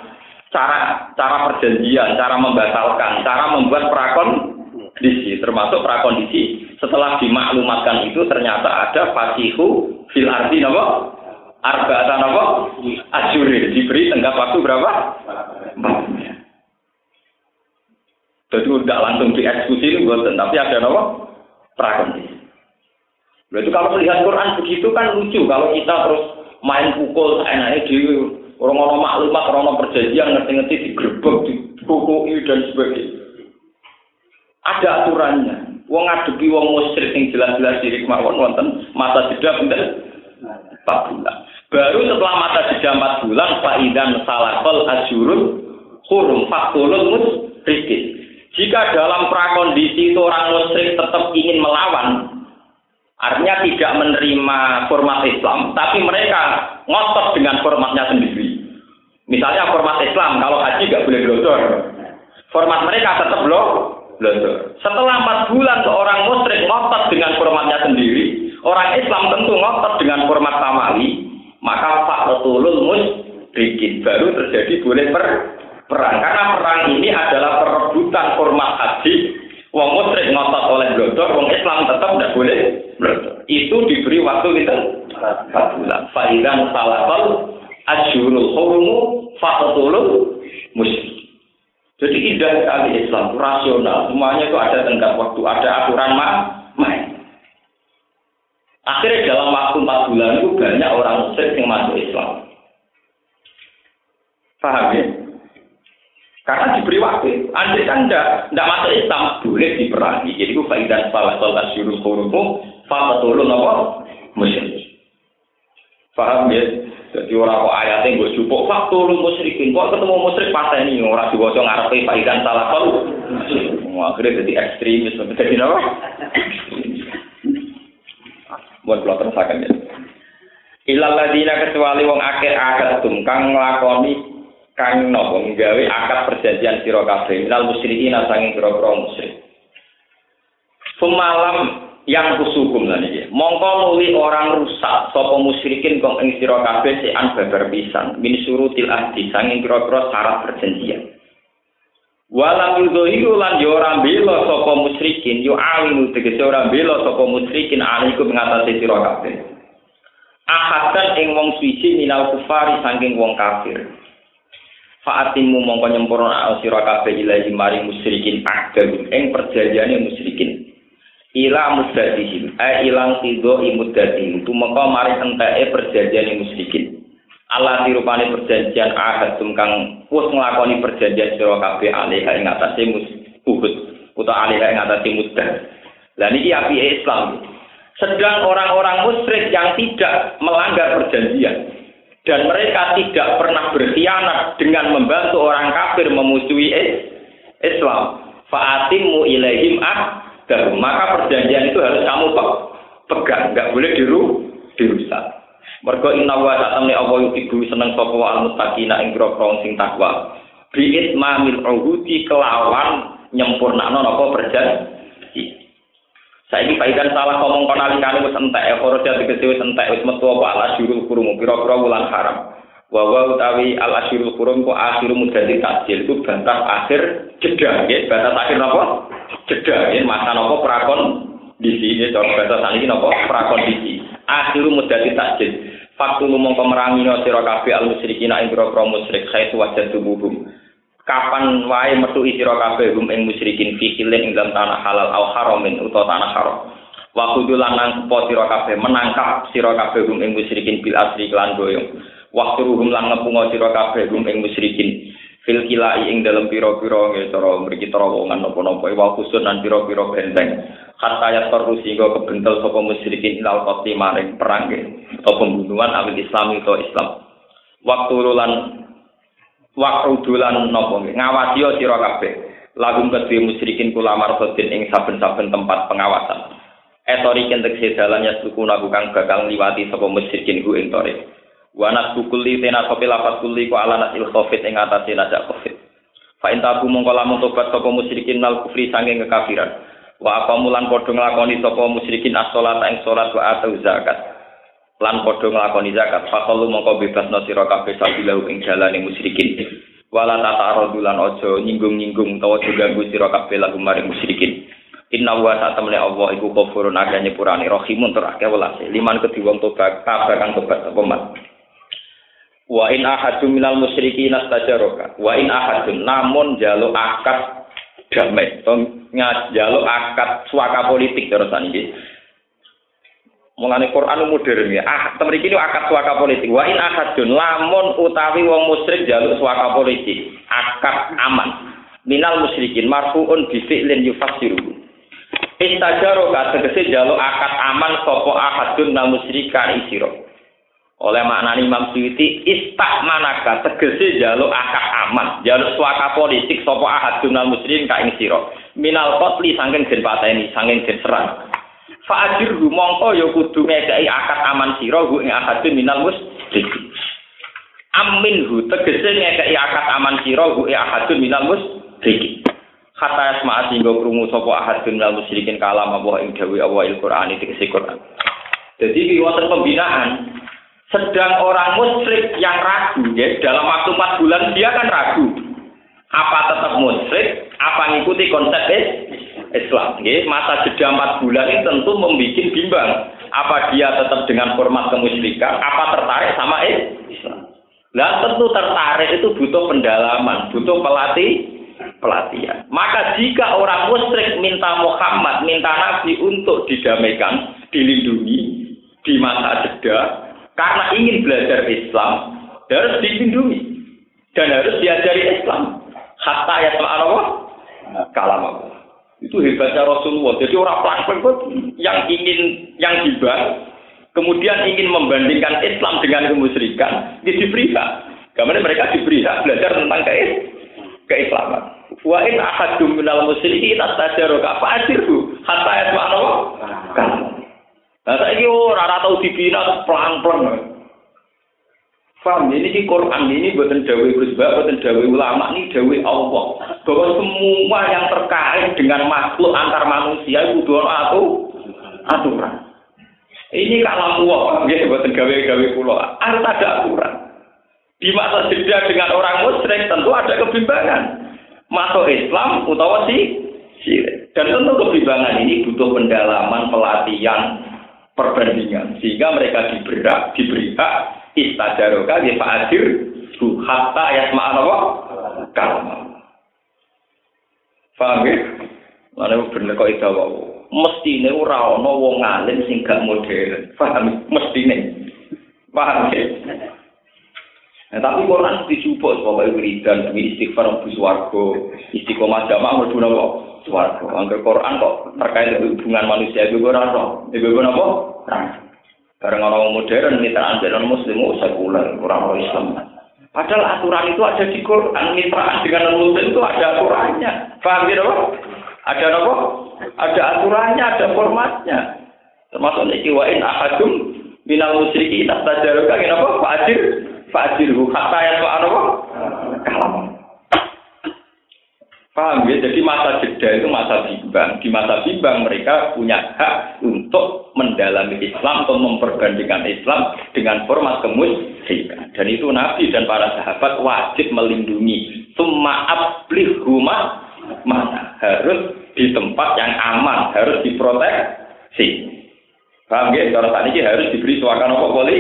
cara cara perjanjian, cara membatalkan, cara membuat prakondisi, termasuk prakondisi setelah dimaklumatkan itu ternyata ada fasihu fil arti nama arba'atan apa? Asyuri diberi tenggat waktu berapa? Jadi tidak langsung dieksekusi itu buatan, tapi ada apa? Prakondisi. Berarti kalau melihat Quran begitu kan lucu kalau kita terus main pukul enaknya di orang-orang maklumat, orang-orang perjanjian ngerti-ngerti digerebek, dipukuli dan sebagainya. Ada aturannya. Wong ngadepi wong musyrik yang jelas-jelas diri kemauan wonten masa jeda pinten 4 bulan. Baru setelah masa jeda 4 bulan faidan salakol asyurul hurum fakulul musyrikin. Jika dalam prakondisi itu orang musyrik tetap ingin melawan, artinya tidak menerima format Islam, tapi mereka ngotot dengan formatnya sendiri. Misalnya format Islam, kalau haji nggak boleh glodor. Format mereka tetap loh, glodor. Setelah empat bulan seorang musyrik ngotot dengan formatnya sendiri, Orang Islam tentu ngotot dengan format samawi, maka Pak Retulul Musrikin baru terjadi boleh per perang. Karena perang ini adalah perebutan format haji. Wong musyrik ngotot oleh blodor, wong Islam tetap tidak boleh. Itu diberi waktu kita empat bulan. Faidan salakal asyurul hurumu fatulul musyrik. Jadi indah sekali Islam, rasional. Semuanya itu ada tenggat waktu, ada aturan main. Akhirnya dalam waktu empat bulan itu banyak orang musyrik yang masuk Islam. Paham ya? Karena diberi waktu. Andai kan tidak masuk Islam boleh diperangi. Jadi itu faidah salah salah syuruh hurumu fatatulun apa musyrik. Paham ya? Jadi orang kok ayatnya gue jupuk faktur musyrikin. Kok ketemu musyrik pas ini orang diwaca ngarepe faidah salah salah. Akhirnya jadi ekstremis. Jadi apa? Buat kalau terusakan ya. Ilal ladina kecuali wong akhir akad kang nglakoni kang nopo nggawe akad perjanjian sira kabeh minal musyrikin sanging pira-pira musyrik. Semalam yang kusukum lan iki. Mongko nuli orang rusak sapa musyrikin kong ing sira kabeh sean babar pisan min surutil ahdi sanging pira-pira syarat perjanjian. Walam yudhiru lan yo ora bela sapa musyrikin yo awinu tegese ora bela sapa musyrikin alaiku ngatasi sira kabeh. Ahadan ing wong suci minal kufari saking wong kafir. Fa'atimu mongko nyempurna sira kabeh ilahi maring musyrikin akdam ing perjanjiane musyrikin. Ila muddatihim, eh ilang tido imuddatihim, tumeka maring enteke perjanjiane musyrikin. Allah dirupani perjanjian ahad kang wis nglakoni perjanjian sira kabeh alih ing atase Uhud utawa alih ing atase mudah. Lah niki api Islam. Sedang orang-orang musyrik yang tidak melanggar perjanjian dan mereka tidak pernah berkhianat dengan membantu orang kafir memusuhi Islam. Fa'atimu ilaihim ah maka perjanjian itu harus kamu pegang, nggak boleh diru dirusak. Mergo inna wa ta'amni Allah yukibu seneng sapa wa al-muttaqina ing grogro sing takwa. Bi'it mamil uhudi kelawan nyempurnakno napa perjanji. Saiki paikan salah ngomong kon alikane wis entek, foroja tegese wis entek, wis metu apa ala syurul kurum pira-pira wulan haram. Wa wa utawi al asyurul kurum ku akhiru mudati tajil itu batas akhir jeda nggih, batas akhir napa? Jeda nggih, masa napa prakon di sini cara bahasa saniki napa? Prakondisi. Akhiru mudati tajil. Faktu mongko merangi no sira kabeh al musyrikin ing pira-pira musyrik khaitu wajah tubuhum. Kapan wae metu sira kabeh hum ing musyrikin fi ing dalam tanah halal au haramin utawa tanah haram. Wa kudulan nang po sira kabeh menangkap sira kabeh hum ing musyrikin bil asri klan doyong. Waktu ruhum lan ngepungo sira kabeh hum ing musyrikin fil kilai ing dalam pira-pira nggih cara mriki terowongan napa-napa wa khusun lan pira-pira benteng hatta ya terus sehingga kebentel sapa musyrikin ilal qati maring perang atau pembunuhan awil Islam itu Islam. Waktu lulan waktu dulan nopo ngawasi yo sira kabeh. Lagum musyrikin kula marsotin ing saben-saben tempat pengawasan. Etori kentek sedalan ya suku nabu kang bakal liwati sapa musyrikin ku ing tore. Wa bukuli tena sopi lapat kuli ku ala nasil covid ing atase najak covid. Fa intabu mongko lamun tobat sapa musyrikin nal kufri sanging kekafiran. Wa apa mulan padha nglakoni sapa musyrikin as-salat ing salat wa atau zakat. Lan padha nglakoni zakat fakalu mongko bebasno sira kabeh sabilahu ing dalane musyrikin. Wala tata'aradu lan aja nyinggung-nyinggung utawa ganggu sira kabeh lagu maring musyrikin. Inna wa satamne Allah iku kafurun aga nyepurane rahimun tur akeh welase liman kedhi wong tobat kabeh kang tobat apa Wa in ahadun minal musyrikin astajaraka wa in ahadun namun jaluk akad damai to jaluk akad suaka politik terus niki Mulane Quran modern ya. Ah, temen iki akad suaka politik. Wa in ahadun lamun utawi wong musyrik jaluk suaka politik, akad aman. Minal musyrikin marfuun bi fi'lin yufassiru. Istajaro ka tegese jaluk akad aman sapa ahadun nal musyrika isiro. Oleh maknani Imam Suyuti manaka tegese jaluk akad aman, jaluk suaka politik sapa ahadun nal musyrikin ka ing sira. Minal qatli saking den pateni, saking den serang. Fa'ajir mongko ya kudu ngekei akad aman sira ing akadun minal musrik. Amin hu tegese ngekei akad aman sira ing akadun minal musrik. Kata asma sehingga krungu sapa ahadun minal musyrikin kalam Allah ing dawuh Allah il Qur'an tegese Qur'an. Jadi di wonten pembinaan sedang orang musyrik yang ragu ya dalam waktu empat bulan dia kan ragu apa tetap musyrik? Apa ngikuti konsep Islam? Ya masa jeda empat bulan ini tentu membuat bimbang. Apa dia tetap dengan format kemusyrikan? Apa tertarik sama Islam? Lah tentu tertarik itu butuh pendalaman butuh pelatih pelatihan. Maka jika orang musyrik minta Muhammad minta Nabi untuk didamaikan dilindungi di masa jeda karena ingin belajar Islam harus dilindungi dan harus diajari Islam hatta ya Allah kalam itu hebatnya Rasulullah. Jadi orang pelan yang ingin yang tiba kemudian ingin membandingkan Islam dengan kemusyrikan dia diberi hak karena mereka diberi hak belajar tentang ke keislaman. Wa in ahadum minal musyrikin astajaroka fa'asirhu hatta ya Allah. Kalam Nah, saya ini orang rata dibina pelan-pelan. Paham? Ini di Quran ini buatan dawe Gusbah, buatan dawe ulama ini dawe Allah. Bahwa semua yang terkait dengan makhluk antar manusia itu dua atau aturan. Ini kalau Allah, ya buatan gawe-gawe pulau. Harus ada aturan. Di masa jeda dengan orang musyrik tentu ada kebimbangan. Masuk Islam utawa si Dan tentu kebimbangan ini butuh pendalaman, pelatihan, perbandingan sehingga mereka diberi diberi hak istajaroka di fa'adir bu hatta yasma'an apa? Kalma. Paham ya? Mana bener kok itu mesti ini ora ono wong alim sing gak modern. Paham? Mesti ini paham ya? Nah, tapi Quran dicoba sebagai wiridan demi istighfar untuk swargo istiqomah jamaah mlebu napa? Swargo angger Quran kok terkait hubungan manusia itu ora ono. Ibu napa Bareng orang modern mitraan dengan muslim oh, sekuler orang Islam. Padahal aturan itu ada di Quran mitraan dengan muslim itu ada aturannya. Paham ya ada apa? Ada aturannya ada formatnya. Termasuk niki wa in ahadum minal musyrikin tajaruka kenapa fa'ajir fa'ajirhu hatta ya apa? Kalam Paham ya? Jadi masa jeda itu masa bimbang. Di masa bimbang mereka punya hak untuk mendalami Islam atau memperbandingkan Islam dengan format kemusyrikan. Dan itu Nabi dan para sahabat wajib melindungi. Summa ablihuma mana harus di tempat yang aman, harus diproteksi. Paham ya? Saat ini harus diberi suakan apa boleh?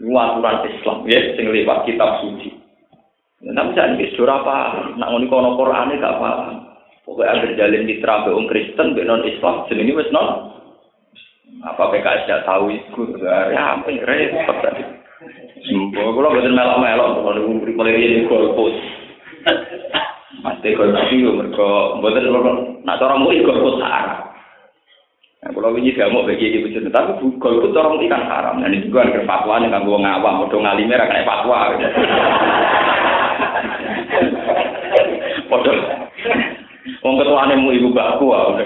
Ini aturan Islam ya, sing lewat kitab suci. Ya, tapi saya ini sudah apa? Nak ngoni kono Quran gak apa. Pokoknya ada jalin mitra be Kristen be non Islam. Jadi ini wes non. Apa PKS tidak tahu itu? Ya, apa yang repot tadi. Semua kalau betul melok-melok, kalau diberi mulai ini golput. Mesti golput itu mereka betul nak orang mau golput haram. Nah, kalau ini gak mau bagi di bujur, tapi golput orang ini kan haram. Nah, ini juga ada nih kan gue ngawam, udah ngalimnya kayak fatwa. Padahal Wong ketuane mu ibu bakku ah.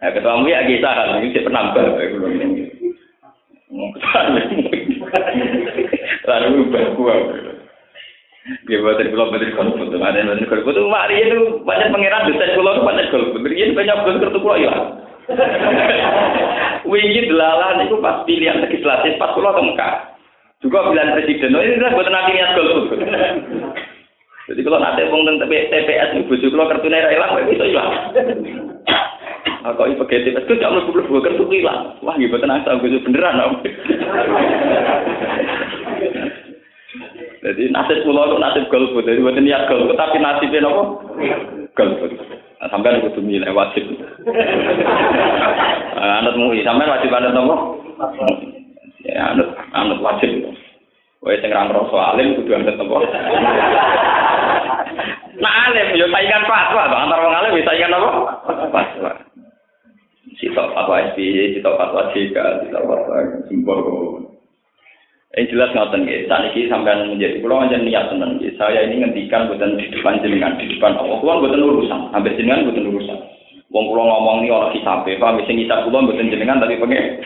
Nah, ketua mu ya kisah kan iki penambah Lalu bakku ah. Dia buat dari pulau betul kalau betul ada betul kalau betul mari itu banyak pangeran dosen pulau banyak kalau betul ini banyak betul kartu pulau ya. Wingi delalan itu pas pilihan legislatif pas pulau ke. Juga pilihan presiden, oh, ini kan buat nanti niat golput. Jadi kalau nanti wong tentang TPS ibu juga kalau kartu naira hilang, bisa hilang. Nah, kok ibu TPS itu jangan lupa lupa kartu hilang. Wah, gitu tenang sama gue beneran om. Jadi nasib pulau itu nasib golput, jadi buat niat golput, tapi nasibnya apa? Golput. Nah, sampai aku tuh milih wajib. Anak mui, sampai wajib ada nopo. Ya, anut anut wajib. Wae sing ra ngrasa alim kudu anut apa? Nah alim yo saingan fatwa, Bang. Antara wong alim saingan apa? Fatwa. Sitok fatwa SBY, sitok fatwa JK, sitok fatwa Simbol. Yang jelas ngoten nggih, saat ini sampean menjadi pulau aja niat tenan nggih. Saya ini ngendikan bukan di depan jenengan, di depan Allah. Kulo bukan urusan, sampai jenengan bukan urusan. Wong kula ngomong ini orang hisabe, paham sing hisab kula mboten jenengan tapi pengen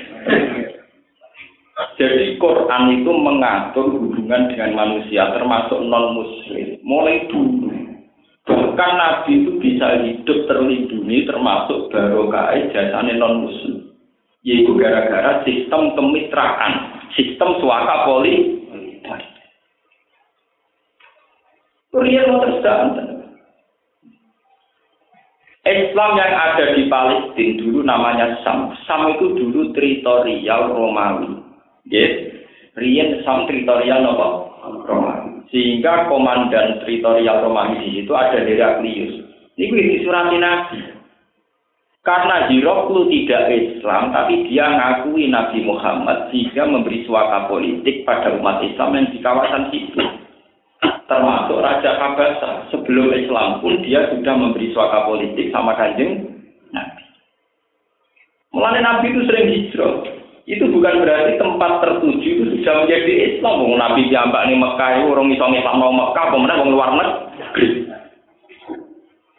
jadi Quran itu mengatur hubungan dengan manusia termasuk non muslim mulai dulu. Bahkan Nabi itu bisa hidup terlindungi termasuk barokah jasane non muslim. Yaitu gara-gara sistem kemitraan, sistem suaka poli. Islam yang ada di Palestina dulu namanya Sam. Sam itu dulu teritorial Romawi. Yes. Rian Sam teritorial apa? Romawi. Sehingga komandan teritorial Romawi di situ ada Heraklius. Ini di surat Nabi. Karena Hiroklu tidak Islam, tapi dia ngakui Nabi Muhammad sehingga memberi suaka politik pada umat Islam yang di kawasan situ. Termasuk Raja Kabasa. Sebelum Islam pun dia sudah memberi suaka politik sama kanjeng Nabi. Mulai Nabi itu sering hijrah. Itu bukan berarti tempat tertuju itu sudah menjadi Islam. Bung Nabi diambak nih Mekah, orang isong Islam mau Mekah, kemudian luar negeri.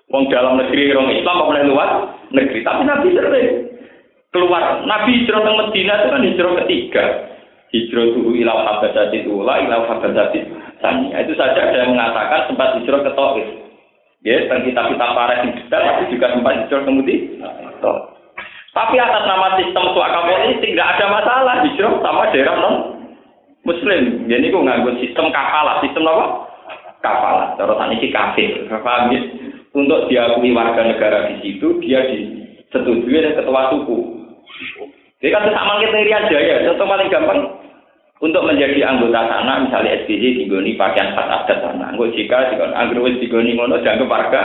Wong dalam negeri orang Islam boleh luar negeri. Tapi Nabi sering keluar. Nabi hijrah ke Medina itu kan hijrah ketiga. Hijrah itu ilau habasati ula, ilau habasati sani. Itu saja ada yang mengatakan sempat hijrah ke Taif. Ya, dan kita-kita para yang detail, tapi juga sempat hijrah ke Medina. Tapi atas nama sistem suaka politik tidak ada masalah hijrah sama daerah non Muslim. Jadi aku nganggur sistem kafalah, sistem apa? Kafalah. Terus ini kafir. Paham ya? untuk diakui warga negara di situ, dia disetujui oleh ketua suku. Jadi kan sama kriteria jaya, contoh paling gampang untuk menjadi anggota sana, misalnya SPJ digoni pakaian khas adat sana, anggota jika digoni anggota digoni ngono dianggap warga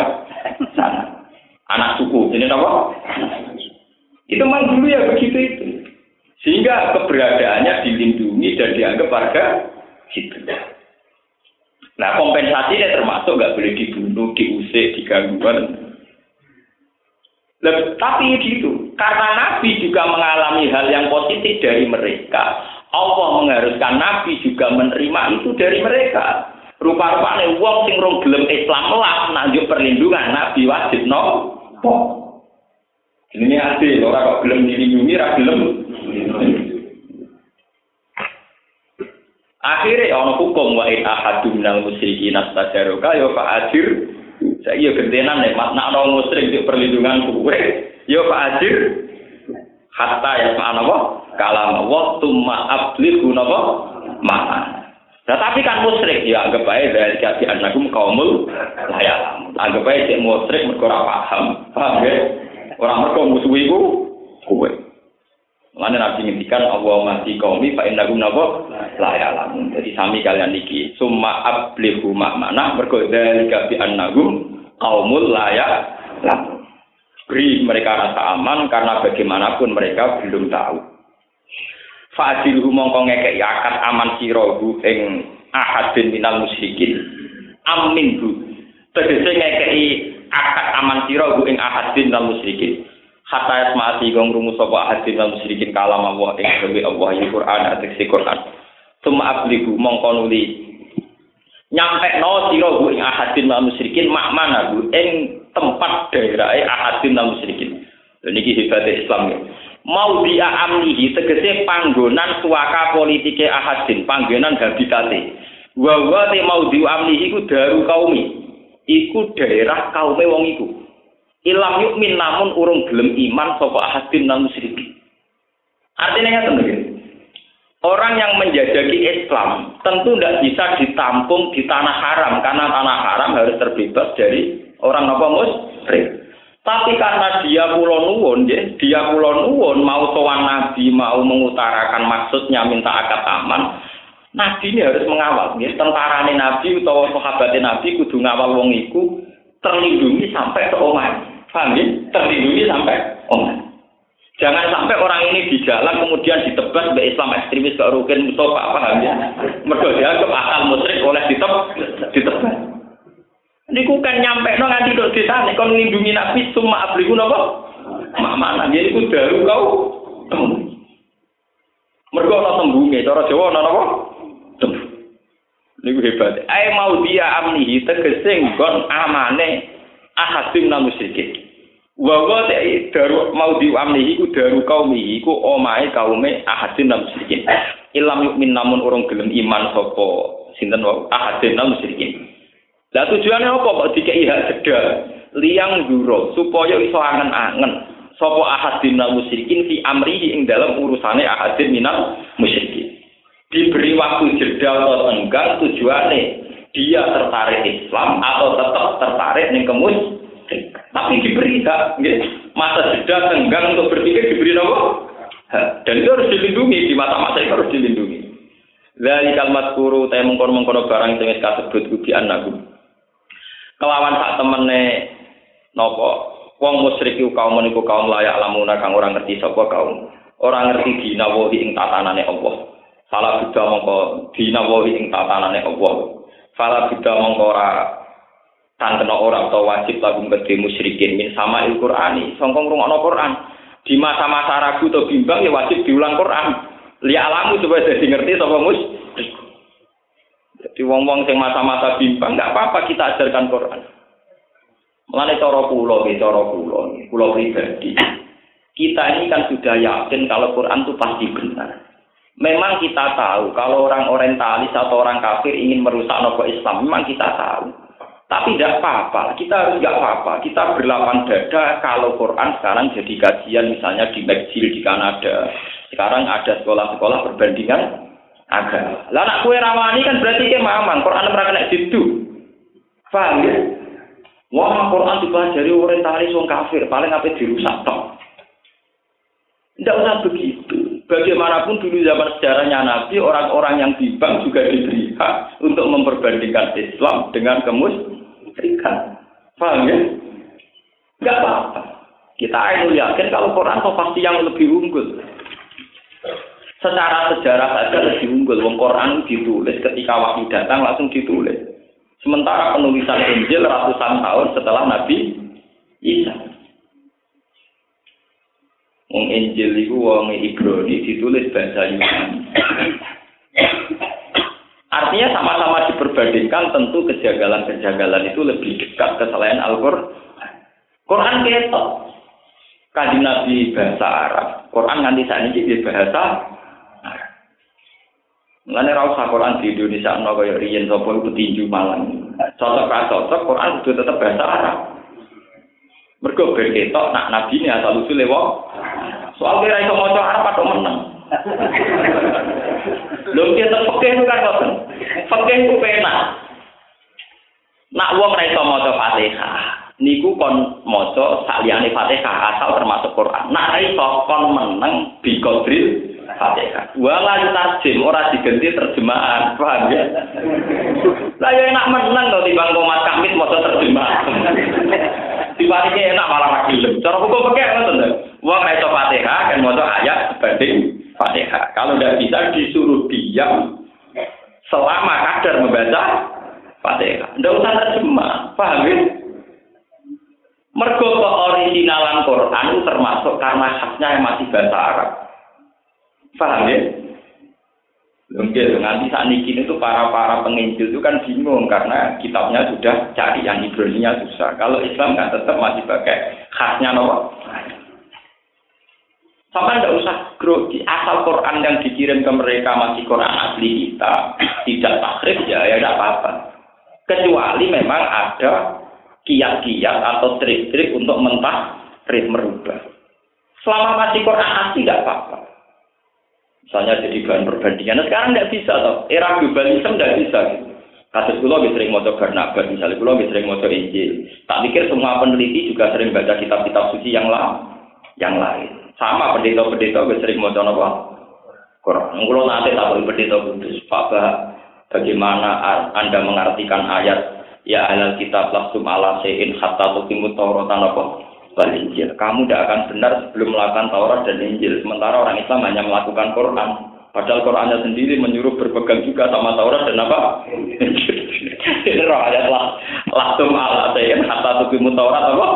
sana, anak suku, ini apa? Itu memang dulu ya begitu itu, sehingga keberadaannya dilindungi dan dianggap warga situ. Nah kompensasi ini termasuk nggak boleh dibunuh, diusik, diganggu. Tapi gitu, karena Nabi juga mengalami hal yang positif dari mereka, Allah mengharuskan Nabi juga menerima itu dari mereka. Rupa-rupanya wong sing rong gelem Islam lah nanjuk perlindungan Nabi wajib no. Ini adil, orang kok gelem dilindungi, ra gelem. Akhirnya ono hukum wa in ahadum minal musyrikin astajaroka ya fa'adir. Saya iya gentenan nek makna ono musyrik di perlindungan kuwe. Ya fa'adir. Hatta ya ma'ana wa kalam wa tumma ablighu napa mana. Nah, tapi kan musyrik ya anggap aja dari kasi anagum kaumul layak. Anggap aja cek musyrik mergo ora paham. Paham ya? Orang mergo musuh iku kuwe. Mana nabi ngendikan masih kaumi fa innahum napa la ya'lamun. Jadi sami kalian niki summa ablihu makna mergo dalika bi annahum qaumul la ya'lamun. Beri mereka rasa aman karena bagaimanapun mereka belum tahu. Fa'adilhu mongko ngekek akad aman sirohu ing ahadin minal musyrikin. Amin bu. Tegese ngekei akad aman sirohu ing ahadin minal musyrikin. Hatta yasma'ati gong rumus sapa ahadin lan musyrikin kalam Allah ing dewe Allah ya Quran si Quran. Summa abligu mongko nuli. Nyampe no sira ing ahadin lan musyrikin makmana bu ing tempat daerah ahadin lan musyrikin. Niki hebate Islam ya. Mau dia amnihi tegese panggonan suaka politike ahadin panggonan habitate. Wa wa te mau di amnihi ku daru kaumi iku daerah kaume wong iku ilam yukmin namun urung gelem iman sapa ahadin nang musyrikin. Artinya ya teman Orang yang menjajaki Islam tentu tidak bisa ditampung di tanah haram karena tanah haram harus terbebas dari orang apa musyrik. Tapi karena dia pulau nuwun, ya, dia pulau nuwun mau sowan nabi, mau mengutarakan maksudnya minta akad aman, nabi ini harus mengawal. Ya. Tentara nabi atau sahabat nabi kudu ngawal wong iku terlindungi sampai ke omah. Paham ya? Terlindungi sampai omah. Jangan sampai orang ini di jalan kemudian ditebas oleh Islam ekstremis ke Rukin Mustafa, paham ya? Mergo dianggap akal musyrik oleh diteb ditebas. Niku kan nyampe no nganti dok di sana, kon lindungi Nabi semua abliku nopo. Mak mana dia niku daru kau. Mergo ana cara Jawa ana napa? Niku hebat. Ae mau dia amnihi tegese nggon amane ahadin nang musyrikin. Wa wa daru mau diamni iku daru kaumi iku omahe kaume ahadin nang musyrikin. Ilam yukmin namun orang gelem iman sapa sinten wa ahadin nang musyrikin. Lah tujuannya apa kok dikei hak jeda liang duro supaya iso angen-angen sapa ahadin minal musyrikin fi amrihi ing dalam urusane ahadin minal musyrikin. Diberi waktu jeda atau enggang tujuannya dia tertarik Islam atau tetap tertarik ning kemus tapi diberi hak masa jeda tenggang untuk berpikir diberi apa? Dan itu harus dilindungi di mata-mata itu harus dilindungi. Dari kalimat kuru teh mengkono mengkono barang sing kasebut kubi anakku. Kelawan sak temene nopo wong musyrik iku kaum meniku kaum layak lamuna kang orang ngerti sapa kaum. Orang ngerti dinawahi ing tatanane Allah salah budha mongko dinawahi ing tatanane Allah salah budha mongko ora kan kena ora atau wajib lagu gede musyrikin min sama il Qur'ani songkong rungokno Quran di masa-masa ragu atau bimbang ya wajib diulang Quran. Lihat alamu supaya jadi ngerti sama mus. Jadi wong-wong yang masa-masa bimbang nggak apa-apa kita ajarkan Quran. Mengenai cara pulau, cara pulau, pulau pribadi. Kita ini kan sudah yakin kalau Quran itu pasti benar. Memang kita tahu kalau orang orientalis atau orang kafir ingin merusak nopo Islam, memang kita tahu. Tapi tidak apa-apa, kita harus nggak apa-apa. Kita berlapan dada kalau Quran sekarang jadi kajian misalnya di McGill di Kanada. Sekarang ada sekolah-sekolah perbandingan agama. Lah anak kue rawani kan berarti ke mamang, Quran mereka kena situ. Paham ya? Wah, Quran dipelajari orientalis wong kafir, paling apa dirusak toh. Tidak usah begitu. Bagaimanapun dulu zaman sejarahnya Nabi, orang-orang yang bimbang juga diberi hak untuk memperbandingkan Islam dengan kemus Berikan. Paham ya? Enggak apa-apa. Kita akan yakin kalau Quran itu pasti yang lebih unggul. Secara sejarah saja lebih unggul. Wong Quran ditulis ketika waktu datang langsung ditulis. Sementara penulisan Injil ratusan tahun setelah Nabi Isa. Wong Injil itu wong Ibrani ditulis bahasa Yunani. Artinya sama-sama diperbandingkan tentu kejagalan-kejagalan itu lebih dekat ke selain Al-Qur'an. Quran ketok. Kaji Nabi bahasa Arab. Quran nganti saat ini di bahasa Arab. Mulane ra usah Quran di Indonesia ana kaya riyen sapa petinju malang. Cocok ra cocok Quran kudu tetep bahasa Arab. Mergo ben ketok nak nabi ini asal usule wong. Soal kira iso maca Arab atau menang. Lho kita fakih itu kan ngoten. Fakih itu penak. Nak wong ra iso maca Fatihah, niku kon maca saliyane Fatihah asal termasuk Quran. Nak ra iso kon meneng bi kodril Fatihah. Wala tarjim ora diganti terjemahan, paham ya? Lah ya enak meneng to timbang komat kamit maca terjemahan. Dibandingnya enak malah ra gelem. Cara hukum pakai ngoten lho. Wong iso Fatihah kan maca ayat sebanding Fatihah. Kalau tidak bisa disuruh diam selama kadar membaca Fatihah. Tidak usah terjemah, paham ya? Mergo originalan Quran itu termasuk karena khasnya yang masih bahasa Arab. Paham ya? Mungkin nanti saat ini itu para para penginjil itu kan bingung karena kitabnya sudah cari yang Ibrani-nya susah. Kalau Islam kan tetap masih pakai khasnya nopo. Sama tidak usah grogi. Asal Quran yang dikirim ke mereka masih Quran asli kita, tidak takrif ya, ya tidak apa-apa. Kecuali memang ada kiat-kiat atau trik-trik untuk mentah trik merubah. Selama masih Quran asli tidak apa-apa. Misalnya jadi bahan perbandingan. Nah, sekarang tidak bisa toh. Era globalisme tidak bisa. Gitu. Kasus kulo lebih sering motor Barnabas, misalnya kulo lebih sering motor Injil. Tak pikir semua peneliti juga sering baca kitab-kitab suci yang lain. Yang lain. Sama pendeta-pendeta gue sering mau apa? Quran. Kalau nanti tak pendeta kudus, Pak bagaimana Anda mengartikan ayat ya alal kitab langsung ala sein hatta tukimu tauratan apa? Wal Injil. Kamu tidak akan benar sebelum melakukan Taurat dan Injil. Sementara orang Islam hanya melakukan Quran. Padahal Qurannya sendiri menyuruh berpegang juga sama Taurat dan apa? Ini roh ayat lah. Ala sein hatta tukimu Taurat apa?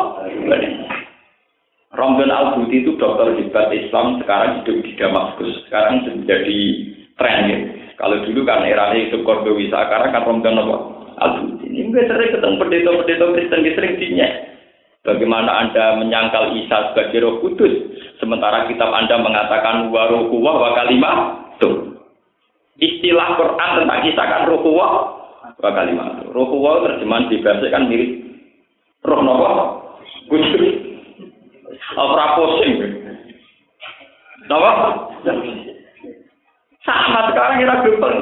Romdan Al Buti itu dokter hebat Islam sekarang hidup di Damaskus. Sekarang menjadi tren ya. Kalau dulu kan era itu Kordowi, sekarang kan Romdan Al Buti. Ini gue sering ketemu pendeta-pendeta Kristen sering dinya. Bagaimana Anda menyangkal Isa sebagai roh kudus, sementara kitab Anda mengatakan waruhuwah wa kalimah tuh. Istilah Quran tentang Isa kan ruhuwah wa kalimah. Ruhuwah terjemahan di kan mirip roh nopo kudus. Ora pusing. Napa? Sama sekarang kita global.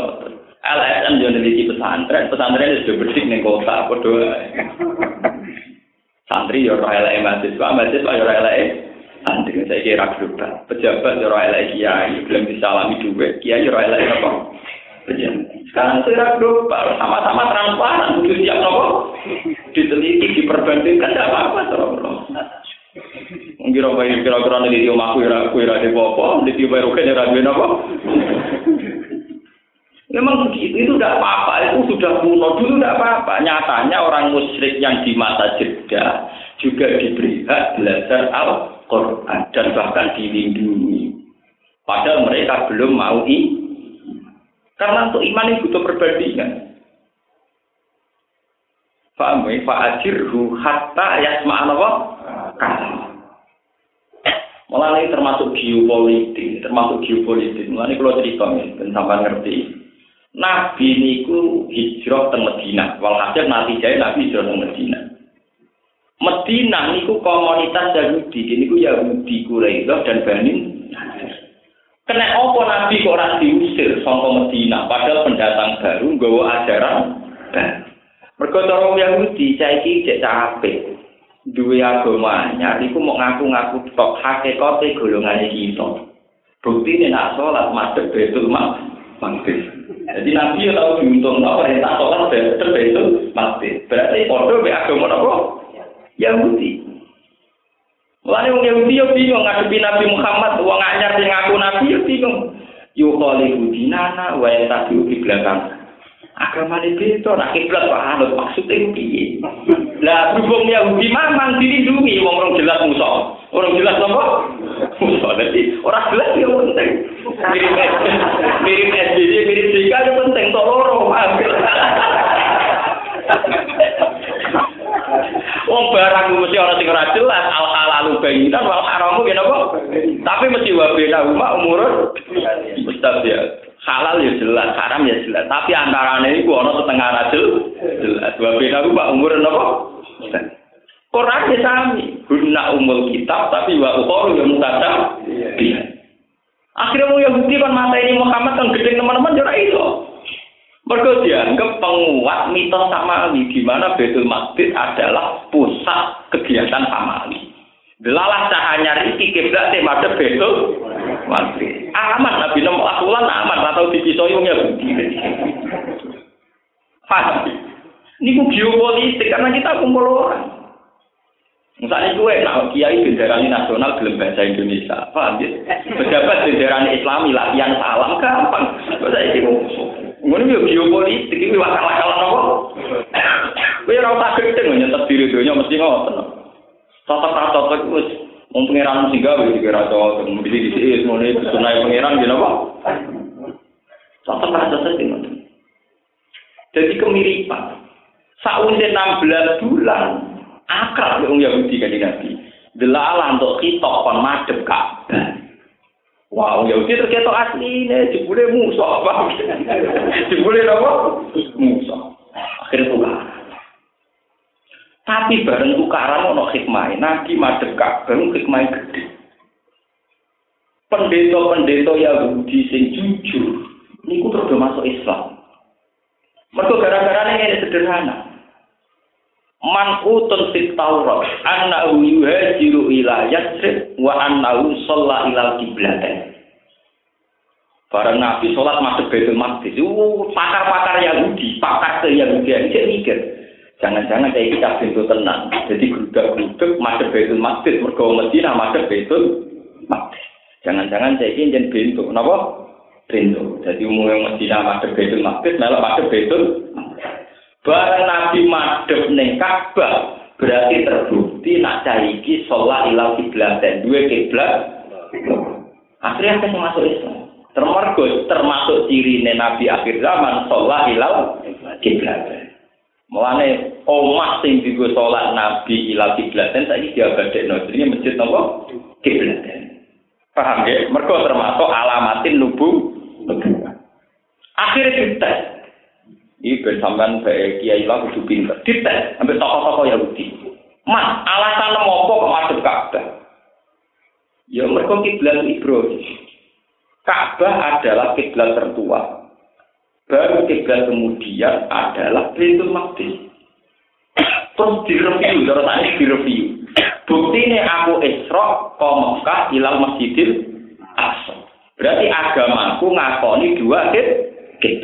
LSM yo neliti pesantren, pesantren sudah bersih ning kota, padha Santri yo ora eleke mahasiswa, mahasiswa yo ora eleke santri. Saya kira global. Pejabat yo ora eleke kiai, belum disalami duit, kiai yo ora eleke apa? Sekarang secara global, sama-sama transparan, butuh siap diteliti, diperbandingkan, tidak apa-apa. Kira-kira kira-kira nih di rumah kira kira di popo, di tiba rugen ya ragu apa? Memang begitu, itu tidak apa-apa, itu sudah kuno dulu tidak apa-apa. Nyatanya orang musyrik yang di masa jeda juga diberi hak belajar Al-Quran dan bahkan dilindungi. Padahal mereka belum mau i. Karena untuk iman itu butuh perbandingan. Fa'amu fa'ajirhu hatta yasma'an apa? Malah ini termasuk geopolitik, termasuk geopolitik. Malah ini kalau cerita nih, dan sampai ngerti. Nabi niku hijrah ke Medina. Walhasil nanti saya Nabi hijrah ke Medina. Medina niku komunitas Yahudi, niku Yahudi Quraisy dan Bani Kena apa Nabi kok ora diusir saka Medina padahal pendatang baru nggawa ajaran. Mergo cara Yahudi saiki cek capek. Duwe agama anyar iku mau ngaku-ngaku tok hakikate golongane kita. Bukti ini nak sholat madhep mak mangkis. Jadi Nabi yang tahu diuntung, no, perintah sholat betul betul mati. Berarti podo be agama apa? Yahudi. Mulane wong Yahudi yo bingung ngadepi Nabi Muhammad, wong anyar sing ngaku nabi yo bingung. Khalifu dinana wa tabi di belakang. Agama ini itu nak kiblat kok anut maksudnya piye? Lah berhubung Yahudi mamang dilindungi wong orang jelas musuh. Orang jelas apa? Musuh. Jadi orang jelas ya penting. Mirip mirip SBY, mirip Jika ya penting. Tolong Wong barang mesti orang sing ora jelas al halalu bayinan wal haramu ya napa? Tapi mesti wa bena umur ya. Halal ya jelas, haram ya jelas. Tapi antarane iku ana setengah ra jelas. Wa bena umma umur napa? Quran ya sami. Guna umul kitab tapi wa ukhoru ya mutada. Akhirnya mau Yahudi kan mata ini Muhammad yang gede teman-teman jora itu. Mereka dianggap penguat mitos Samawi, di mana Betul Masjid adalah pusat kegiatan Samawi. Delalah cahanya riki kiblat tema Betul Masjid. Aman, Nabi Nabi Asulan aman, atau di Pisoyungnya begini. Paham? Ini geopolitik, karena kita kumpul orang. Misalnya gue, nah, kiai benderani nasional gelem bahasa Indonesia, paham ya? Pejabat benderani Islami latihan salam gampang. Saya ini Ngono yo geopolitik iki wakal-wakalan apa? Kowe ora usah gedeng nyetet diri donya mesti ngoten. Cocok-cocok wis wong pangeran sing gawe iki ora cocok mesti disi ngono iki sunai pangeran gini apa? Cocok-cocok sing ngoten. Jadi kemiripan. Sausé 16 bulan akrab wong Yahudi kan Nabi. Delalah untuk kita kon madhep Ka'bah. Wah, wow, Yahudi terketok asli ini, jebule musuh, apa? jebule apa? Musuh. Akhirnya tukar. Tapi bareng tukaran ono hikmah, nabi madep kabeh hikmah gede. Pendeta-pendeta Yahudi sing jujur, niku terus masuk Islam. Mereka gara-gara ini sederhana. Man utun fit Taurat, annahu yuhajiru ila Yasrib wa annahu shalla ila kiblatain. Barang Nabi sholat masuk Baitul Maqdis, pakar-pakar Yahudi, pakar ke Yahudi saya mikir. Jangan-jangan kayak kita pintu tenang. Jadi geruduk-geruduk masuk Baitul Maqdis, mergo Medina masuk Baitul Maqdis. Jangan-jangan saya ini jadi pintu, kenapa? Pintu. Jadi umumnya Medina masuk Baitul Maqdis, malah masuk Baitul Barang Nabi madhep ning Ka'bah, berarti terbukti nak caiki sholat ilau kiblat dan dua kiblat. Akhirnya akan masuk Islam. Termargo termasuk ciri Nabi akhir zaman sholat hilal kiblat. Mulane omah sing digo sholat Nabi hilal kiblat saya dia badekno jenenge masjid napa kiblat. Paham ya? Mergo termasuk alamatin nubu Akhirnya dites. Ini bersamaan baik kiai lah kudu pinter. Dites sampai tokoh-tokoh Yahudi. Mas, alasan apa kok masuk Ka'bah? Ya mereka kiblat Ibrahim. Ka'bah adalah kiblat tertua. Baru kiblat kemudian adalah Baitul Maqdis. Terus direview, terus tadi direview. Bukti ini aku Isra ke Mekah ilal Masjidil Aqsa. Berarti agamaku ngakoni dua kib.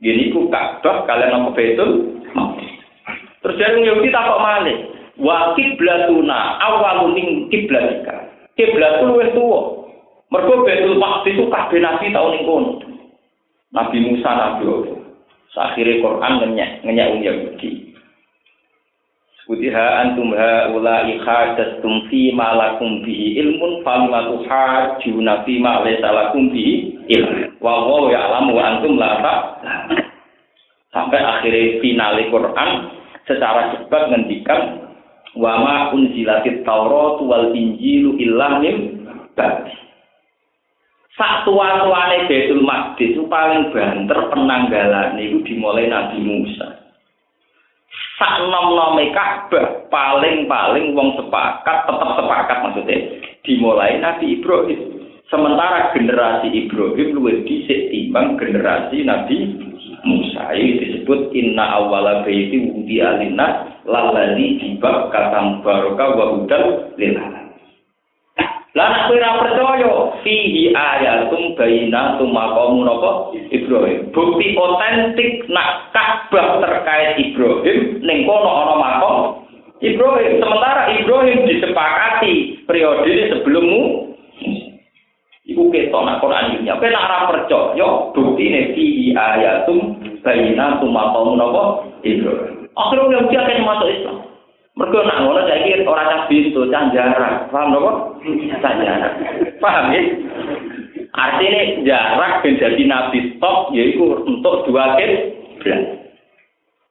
Gini ku Ka'bah kalian apa Baitul Maqdis. Terus dari Yahudi takok malih. Wa kiblatuna awalun ing kiblatika. Kiblat luwih tuwa. Mergo Baitul Maqdis itu kabeh nabi tau ning kono. Nabi Musa, Nabi Allah. Akhirnya Quran ngenyek, ngenyek um Yahudi. Kutiha antum haula ikhadastum fi ma lakum bihi ilmun famma tuhajjuna fi ma laysa lakum bihi ilm. Wa huwa wa antum la Sampai akhirnya final Quran secara cepat ngendikan wa ma unzilatit Taurat wal Injilu illa min ba'di. Sak tua-tuane Baitul Maqdis itu paling banter penanggalan itu dimulai Nabi Musa. sak nom-nome Ka'bah paling-paling wong sepakat tetap sepakat maksudnya dimulai Nabi Ibrahim. Sementara generasi Ibrahim luwih dhisik timbang generasi Nabi Musa. Ini disebut inna awwala baiti wudi alina lalali dibab katam barokah wa hudal lil Lah aku ora percaya fihi ayatum bayyinatum maqamu napa Ibrahim. Bukti otentik nak Ka'bah terkait Ibrahim ning kono ana makam Ibrahim. Sementara Ibrahim disepakati periode sebelummu Iku ketok nak Quran ini. Apa nak ora percaya bukti ne fihi ayatum bayyinatum maqamu napa Ibrahim. Akhirnya dia masuk Islam. Mergo nak ngono saiki ora cah bintu, cah jarak. Paham kok? Cah jarak. Paham ya? Artinya jarak ben jadi nabi stop yaitu untuk dua kiblat.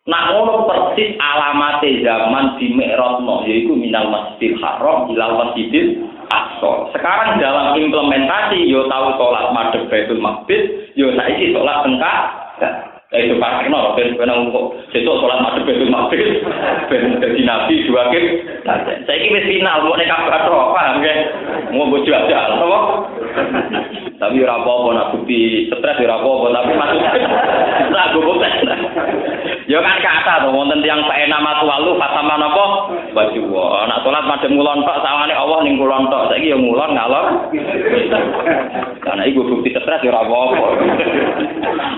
Nak ngono persis alamat zaman di Mi'rajno yaitu minal Masjidil Haram ilal Masjidil Aqsa. Sekarang dalam implementasi yo tahu sholat madhep Baitul Maqdis, yo saiki sholat tengkak. Ya itu pasti no, ben ben kok sesuk sholat madhep betul maghrib, ben dadi nabi dua kip. Saya ini wis final, mau nek kabar tok, paham ya? Mau bojo aja, apa? Tapi ora apa-apa nak bukti stres ora apa-apa, tapi maksudnya ora gue Ya kan kata to wonten tiyang enak matu walu fatama napa? Baju wa. Nak salat madhep ngulon tok sawane Allah ning kulon tok. Saiki ya ngulon ngalor. Karena iku bukti stres ora apa-apa.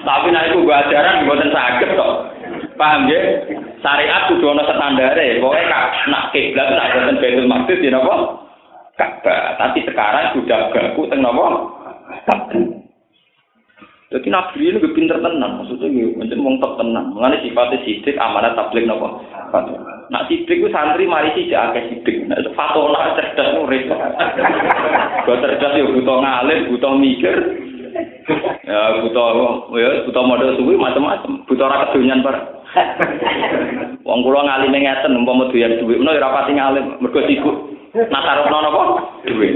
Tapi nek iku gua aja ajaran mboten saged kok. Paham ya? Syariat kudu ana standare. Pokoke kak nak kiblat nak boten Baitul Maqdis ya napa? Ka'bah. Tapi sekarang sudah gaku teng napa? Jadi nabi ini gue pinter tenan, maksudnya gue macam wong top tenan. Mengenai sifatnya sidik, amanat tablik nopo. Nak sidik gue santri mari sih jaga sidik. Nah, fatona cerdas nuris. Gue cerdas ya butuh ngalir, butuh mikir, ya butuh ya butuh modal suwi macam-macam butuh ora kedonyan par wong kula ngalime ngeten umpama doyan dhuwit menawa ora pati ngalim mergo sibuk nasarupno napa dhuwit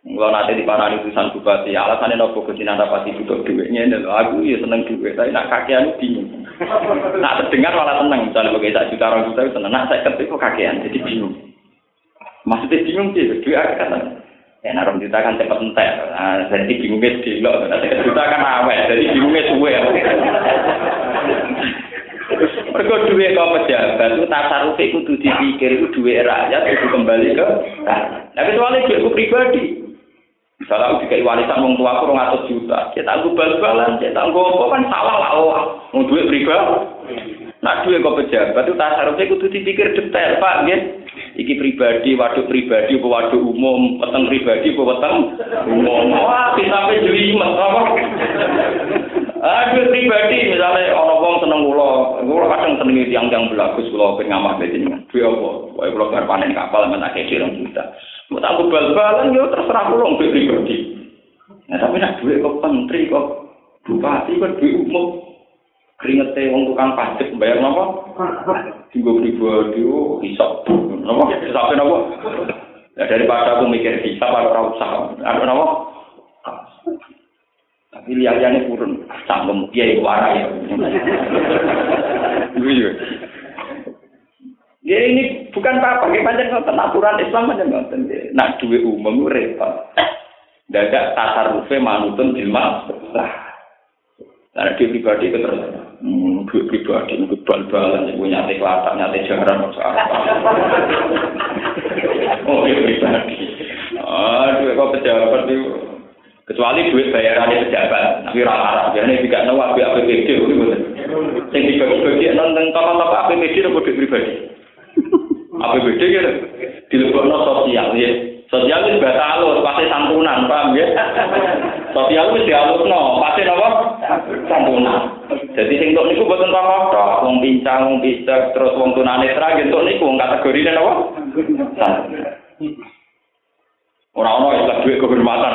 Kalau nanti di mana utusan bupati, alasannya nopo ke sini pasti butuh duitnya. Aku ya seneng duit, tapi nak kakean bingung. Nak terdengar malah seneng, misalnya bagi satu juta orang juta seneng. Nak saya ketik kok kakean, jadi bingung. Maksudnya bingung sih, duit kan Ya, nah, juta kan cepat entek. Nah, jadi bingungnya delok. Nah, juta kan awet, jadi bingungnya suwe. Mereka duit kau pejabat itu tasaruf itu kudu dipikir itu duit rakyat itu kembali ke Nah, kecuali duitku pribadi. Misalnya aku dikai warisan wong tua aku ngatur juta, kita tangguh bal-balan, kita tangguh apa kan salah lah, mau duit pribadi. Nah, duit kau pejabat itu tasarufnya kudu dipikir detail, Pak, gitu. iki pribadi, waduk pribadi, apa waduk umum, peteng pribadi, apa peteng umum. Wah, sampai jeli apa? Aduh pribadi, misalnya orang wong seneng kula, kula kadang seneng tiang-tiang belagus kula pengen ngamah dengan Dua apa? Wah, kula bar panen kapal men akeh dirong juta. Mau tak bal-balan yo terserah kula pribadi. Nah, tapi nak duit kok menteri kok bupati kok duit umum keringetnya wong tukang pajak bayar napa? Tinggal pribadi oh hisap. Napa? Hisapnya napa? Ya daripada aku mikir hisap atau ora usah. Ada napa? Tapi lihat-lihatnya turun. Sangkem dia itu warai ya. Iya. Ya ini Bukan apa, kita pancen aturan Islam pancen ngoten. Nak duwe umum repot. Dadak tasarrufe manutun bil lah. Karena dia pribadi terus, hmm, duit pribadi itu bal-balan, ibu nyate kelatak, nyate jarang, soal Oh, dia pribadi. Ah, duit kok pejabat itu. Kecuali duit bayarannya pejabat, tapi rata-rata biasanya juga nawa biar APBD. Yang dibagi-bagi nonton tokoh-tokoh APBD itu duit pribadi. APBD gitu, dilebokno sosial, ya. Sosial itu bahasa halus, pasti santunan, paham ya? Sosial itu dihalusno, pasti apa? Santunan. Jadi sing tok niku boten tokoh tok, wong pincang, wong pisek, terus wong tunanetra gitu niku wong kategori apa? Orang-orang yang duit kehormatan.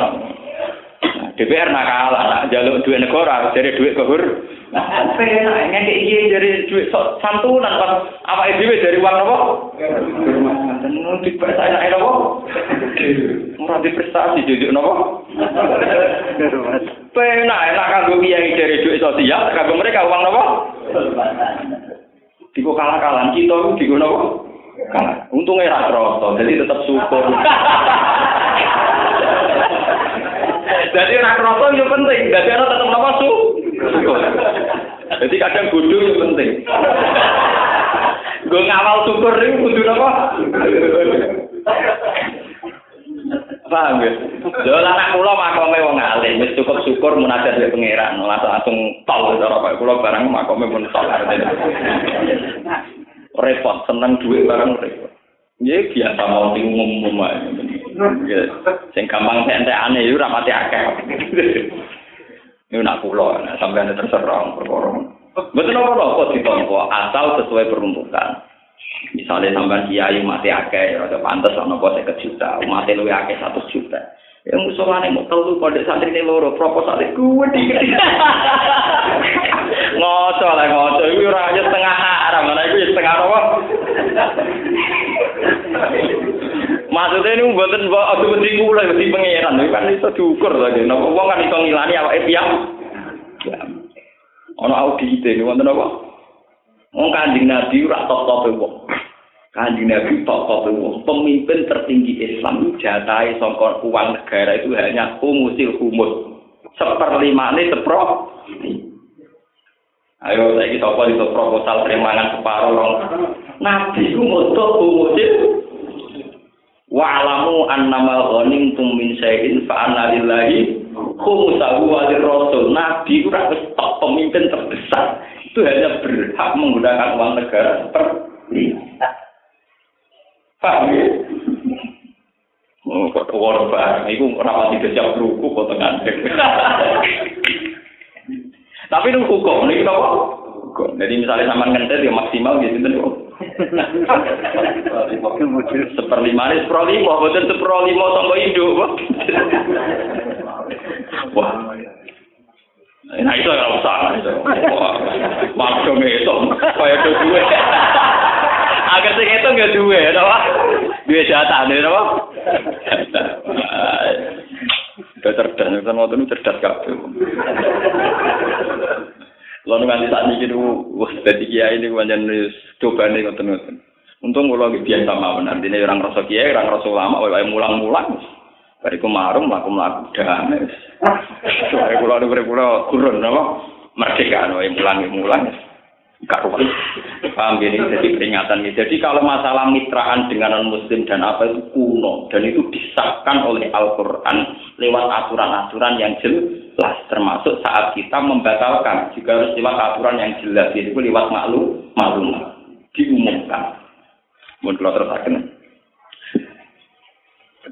DPR nakal, nak jaluk duit negara, jadi duit kehur. Nah, penak ngekek iki dari duit santunan pas apa dhewe dari uang apa? Kehormatan. Nu dipercaya enak apa? Ora diprestasi jujuk napa? Penak enak kanggo kiai dari duit sosial, kanggo mereka uang napa? Diko kalah-kalah kita diko napa? Kalah. Untungnya ra jadi tetap syukur. Jadi nak rasa itu penting. Jadi orang tetap nama su. Jadi kadang bodoh itu penting. Gue ngawal syukur itu kudu apa? Paham ya? Jadi anak kula makome wong alim, cukup syukur munajat dari pangeran, langsung langsung tol cara Pak kula barang makome pun tol. Repot, seneng duit barang repot. Ya biasa mau umum-umum aja. Ya, sing gampang entek-entekane yo ora mati akeh. Ini nak kula, nah, sampai ada terserah perkara. Betul apa apa ditompo asal sesuai peruntukan. Misalnya sampai kiai mati akeh, ada pantas ana apa seket juta, mati luwe akeh satu juta. Ya musolane mau telu pada santri ini loro proposal gue dikit. Ngoco lah ngoco, itu ora setengah haram, mana itu setengah apa? Maksudnya ini buatan aku mesti kula mesti pangeran, kan iso diukur lagi. Napa wong kan iso ngilani awake piam. Ono audit ini wonten apa? Wong Kanjeng Nabi ora top-top wong. Kanjeng Nabi top-top wong. Pemimpin tertinggi Islam jatahe sangka uang negara itu hanya humusil humus. Seperlima ini sepro. Ayo saya kita apa itu proposal terimangan separuh Nabi itu moto Wa'lamu annama ghanimtum min syai'in fa anna lillahi khumsahu wa rasul. Nabi itu wis top pemimpin terbesar. Itu hanya berhak menggunakan uang negara seperti Paham ya? Oh, kok war barang, itu rapat tidak siap ruku kok tengah. Tapi itu hukum, ini apa? Jadi misalnya sama ngentet ya maksimal gitu kan. Seperlima ini seperlima, bukan seperlima sama hidup. Wah. Nah itu nggak usah. Malah dong itu, kayak itu dua. Agar sih itu nggak dua, apa? Dua jatah, nih, apa? Udah cerdas, kan waktu itu cerdas kabeh. Lalu nganti saat ini wah, jadi kiai ini banyak coba nih ngoten ngoten. Untung kalau biasa mawon, artinya orang rasa kiai, orang rasa lama, wae mulang-mulang. Bariku marung, laku melaku damai. Soalnya kalau ada berpulau kurun, apa? Merdeka, wae mulang-mulang. Karuan. Paham gini, jadi peringatan ini. Jadi kalau masalah mitraan dengan non-muslim dan apa itu kuno. Dan itu disahkan oleh Al-Quran lewat aturan-aturan yang jelas. Termasuk saat kita membatalkan. Juga harus lewat aturan yang jelas. Itu lewat maklum, maklum. Diumumkan. Mungkin kalau terus akan.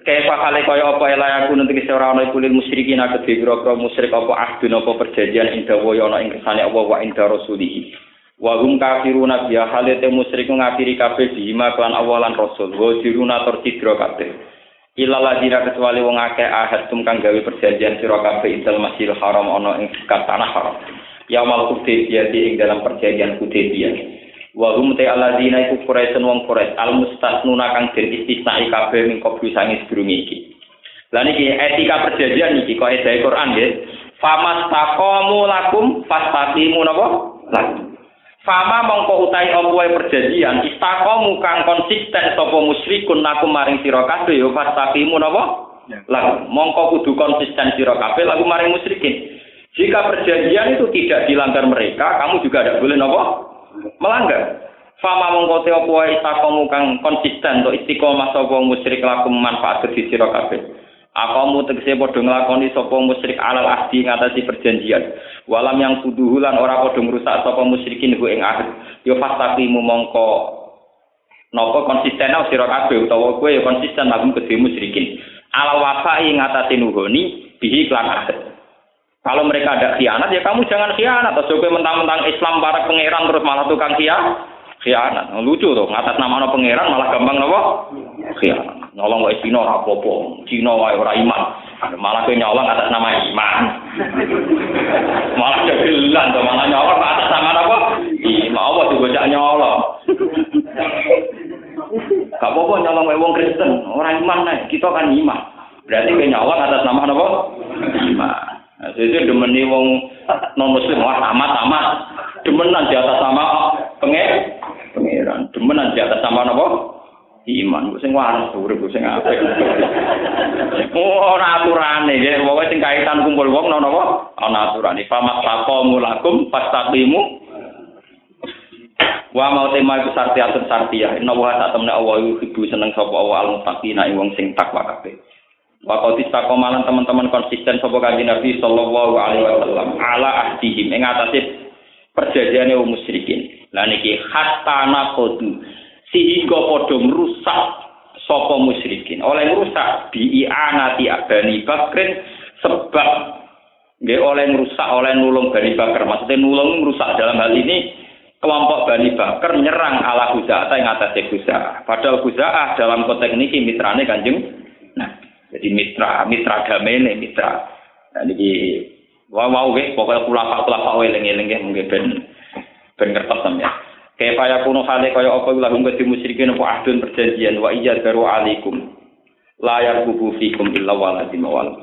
Kayak kale kaya apa ya layak nanti kese ora ana kulil musyrikin aku dibiro musyrik apa ahdun apa perjanjian indah waya ana ing kersane Allah wa indah rasulihi wa hum kafiruna biya halete musyrik ngafiri kabeh bima klan awalan rasul wa diruna tur cidra kabeh ila ladina kecuali wong akeh ahad tum kang gawe perjanjian sira kabeh intel masjidil haram ana ing tanah haram. Ya mal kudaybiyah ing dalam perjanjian kudaybiyah wa hum ta aladina iku quraisun wong quraish al mustasnuna kang den istisnai kabeh ning kopi sangis durunge iki. Lan etika perjanjian iki kok edae Quran nggih? Famas lakum fastaqimu napa? Lakum Fama mongko utai apa perjanjian istaqamu kang konsisten sapa musyrikun laku maring sira kabeh ya fastaqimu napa? Lagu mongko kudu konsisten sira kabeh lagu maring musyrikin. Jika perjanjian itu tidak dilanggar mereka, kamu juga tidak boleh napa? Melanggar. Fama mongko te apa wae istaqamu kang konsisten to istiqomah sapa musyrik laku manfaat kedhi sira kabeh. Akamu tegese padha nglakoni sapa musyrik alal ahdi ngatasi perjanjian. Walam yang kuduhu lan ora padha ngrusak sapa musyrikin ku ing ahd. Yo fastaqimu mongko napa konsisten sira kabeh utawa kowe ya konsisten lagu kedhe musyrikin. Alal wafai ngatasi nuhoni bihi klan ahd. Kalau mereka ada khianat ya kamu jangan khianat. Atau kowe mentang-mentang Islam para pangeran terus malah tukang khianat. Khianat. Lucu tuh, ngatas nama pangeran malah gampang napa? Khianat. Nyolong wae Cina ora apa-apa. Cina wae ora iman. Malah kowe nyolong atas nama iman. malah jagilan to malah nyolong atas nama apa? Iman apa dibocak nyolong. Gak apa-apa nyolong wae wong Kristen, ora iman nek kita kan iman. Berarti kowe nyolong atas nama apa? Iman. Nah, jadi demeni wong non muslim wah amat amat demenan di atas nama pengen pengiran demenan di atas nama apa iman. Sing waras urip sing apik. Ora aturane. Nggih pokoke sing kaitan kumpul wong ana napa? Ana aturane. Famas taqamu lakum fastaqimu. Wa mau tema iku sarti atur sarti ya inna wa ta temne Allah ibu seneng sapa Allah al muttaqina wong sing takwa kabeh. Wa qad istaqamalan teman-teman konsisten sapa kanjeng Nabi sallallahu alaihi wasallam ala ahdihim. Ing atase perjanjiane wong musyrikin. Lan iki hatta naqdu sehingga padha merusak sapa musyrikin. Oleh merusak bi'anati Bani Bakrin sebab nggih oleh merusak oleh nulung Bani Bakar. Maksudnya nulung merusak dalam hal ini kelompok Bani Bakar nyerang ala Huza'ah yang atas Huza'ah padahal Huza'ah dalam konteks ini mitrane kanjeng nah jadi mitra mitra damai mitra. Nah ini wau wau pokoknya kulafak kulafak eling-eling mungkin ben ben ngertos sampeyan Kaifa yakunu hale kaya apa lahum kadi musyrikin apa ahdun perjanjian wa iyad baru alaikum la yarqubu fikum illa waladim wal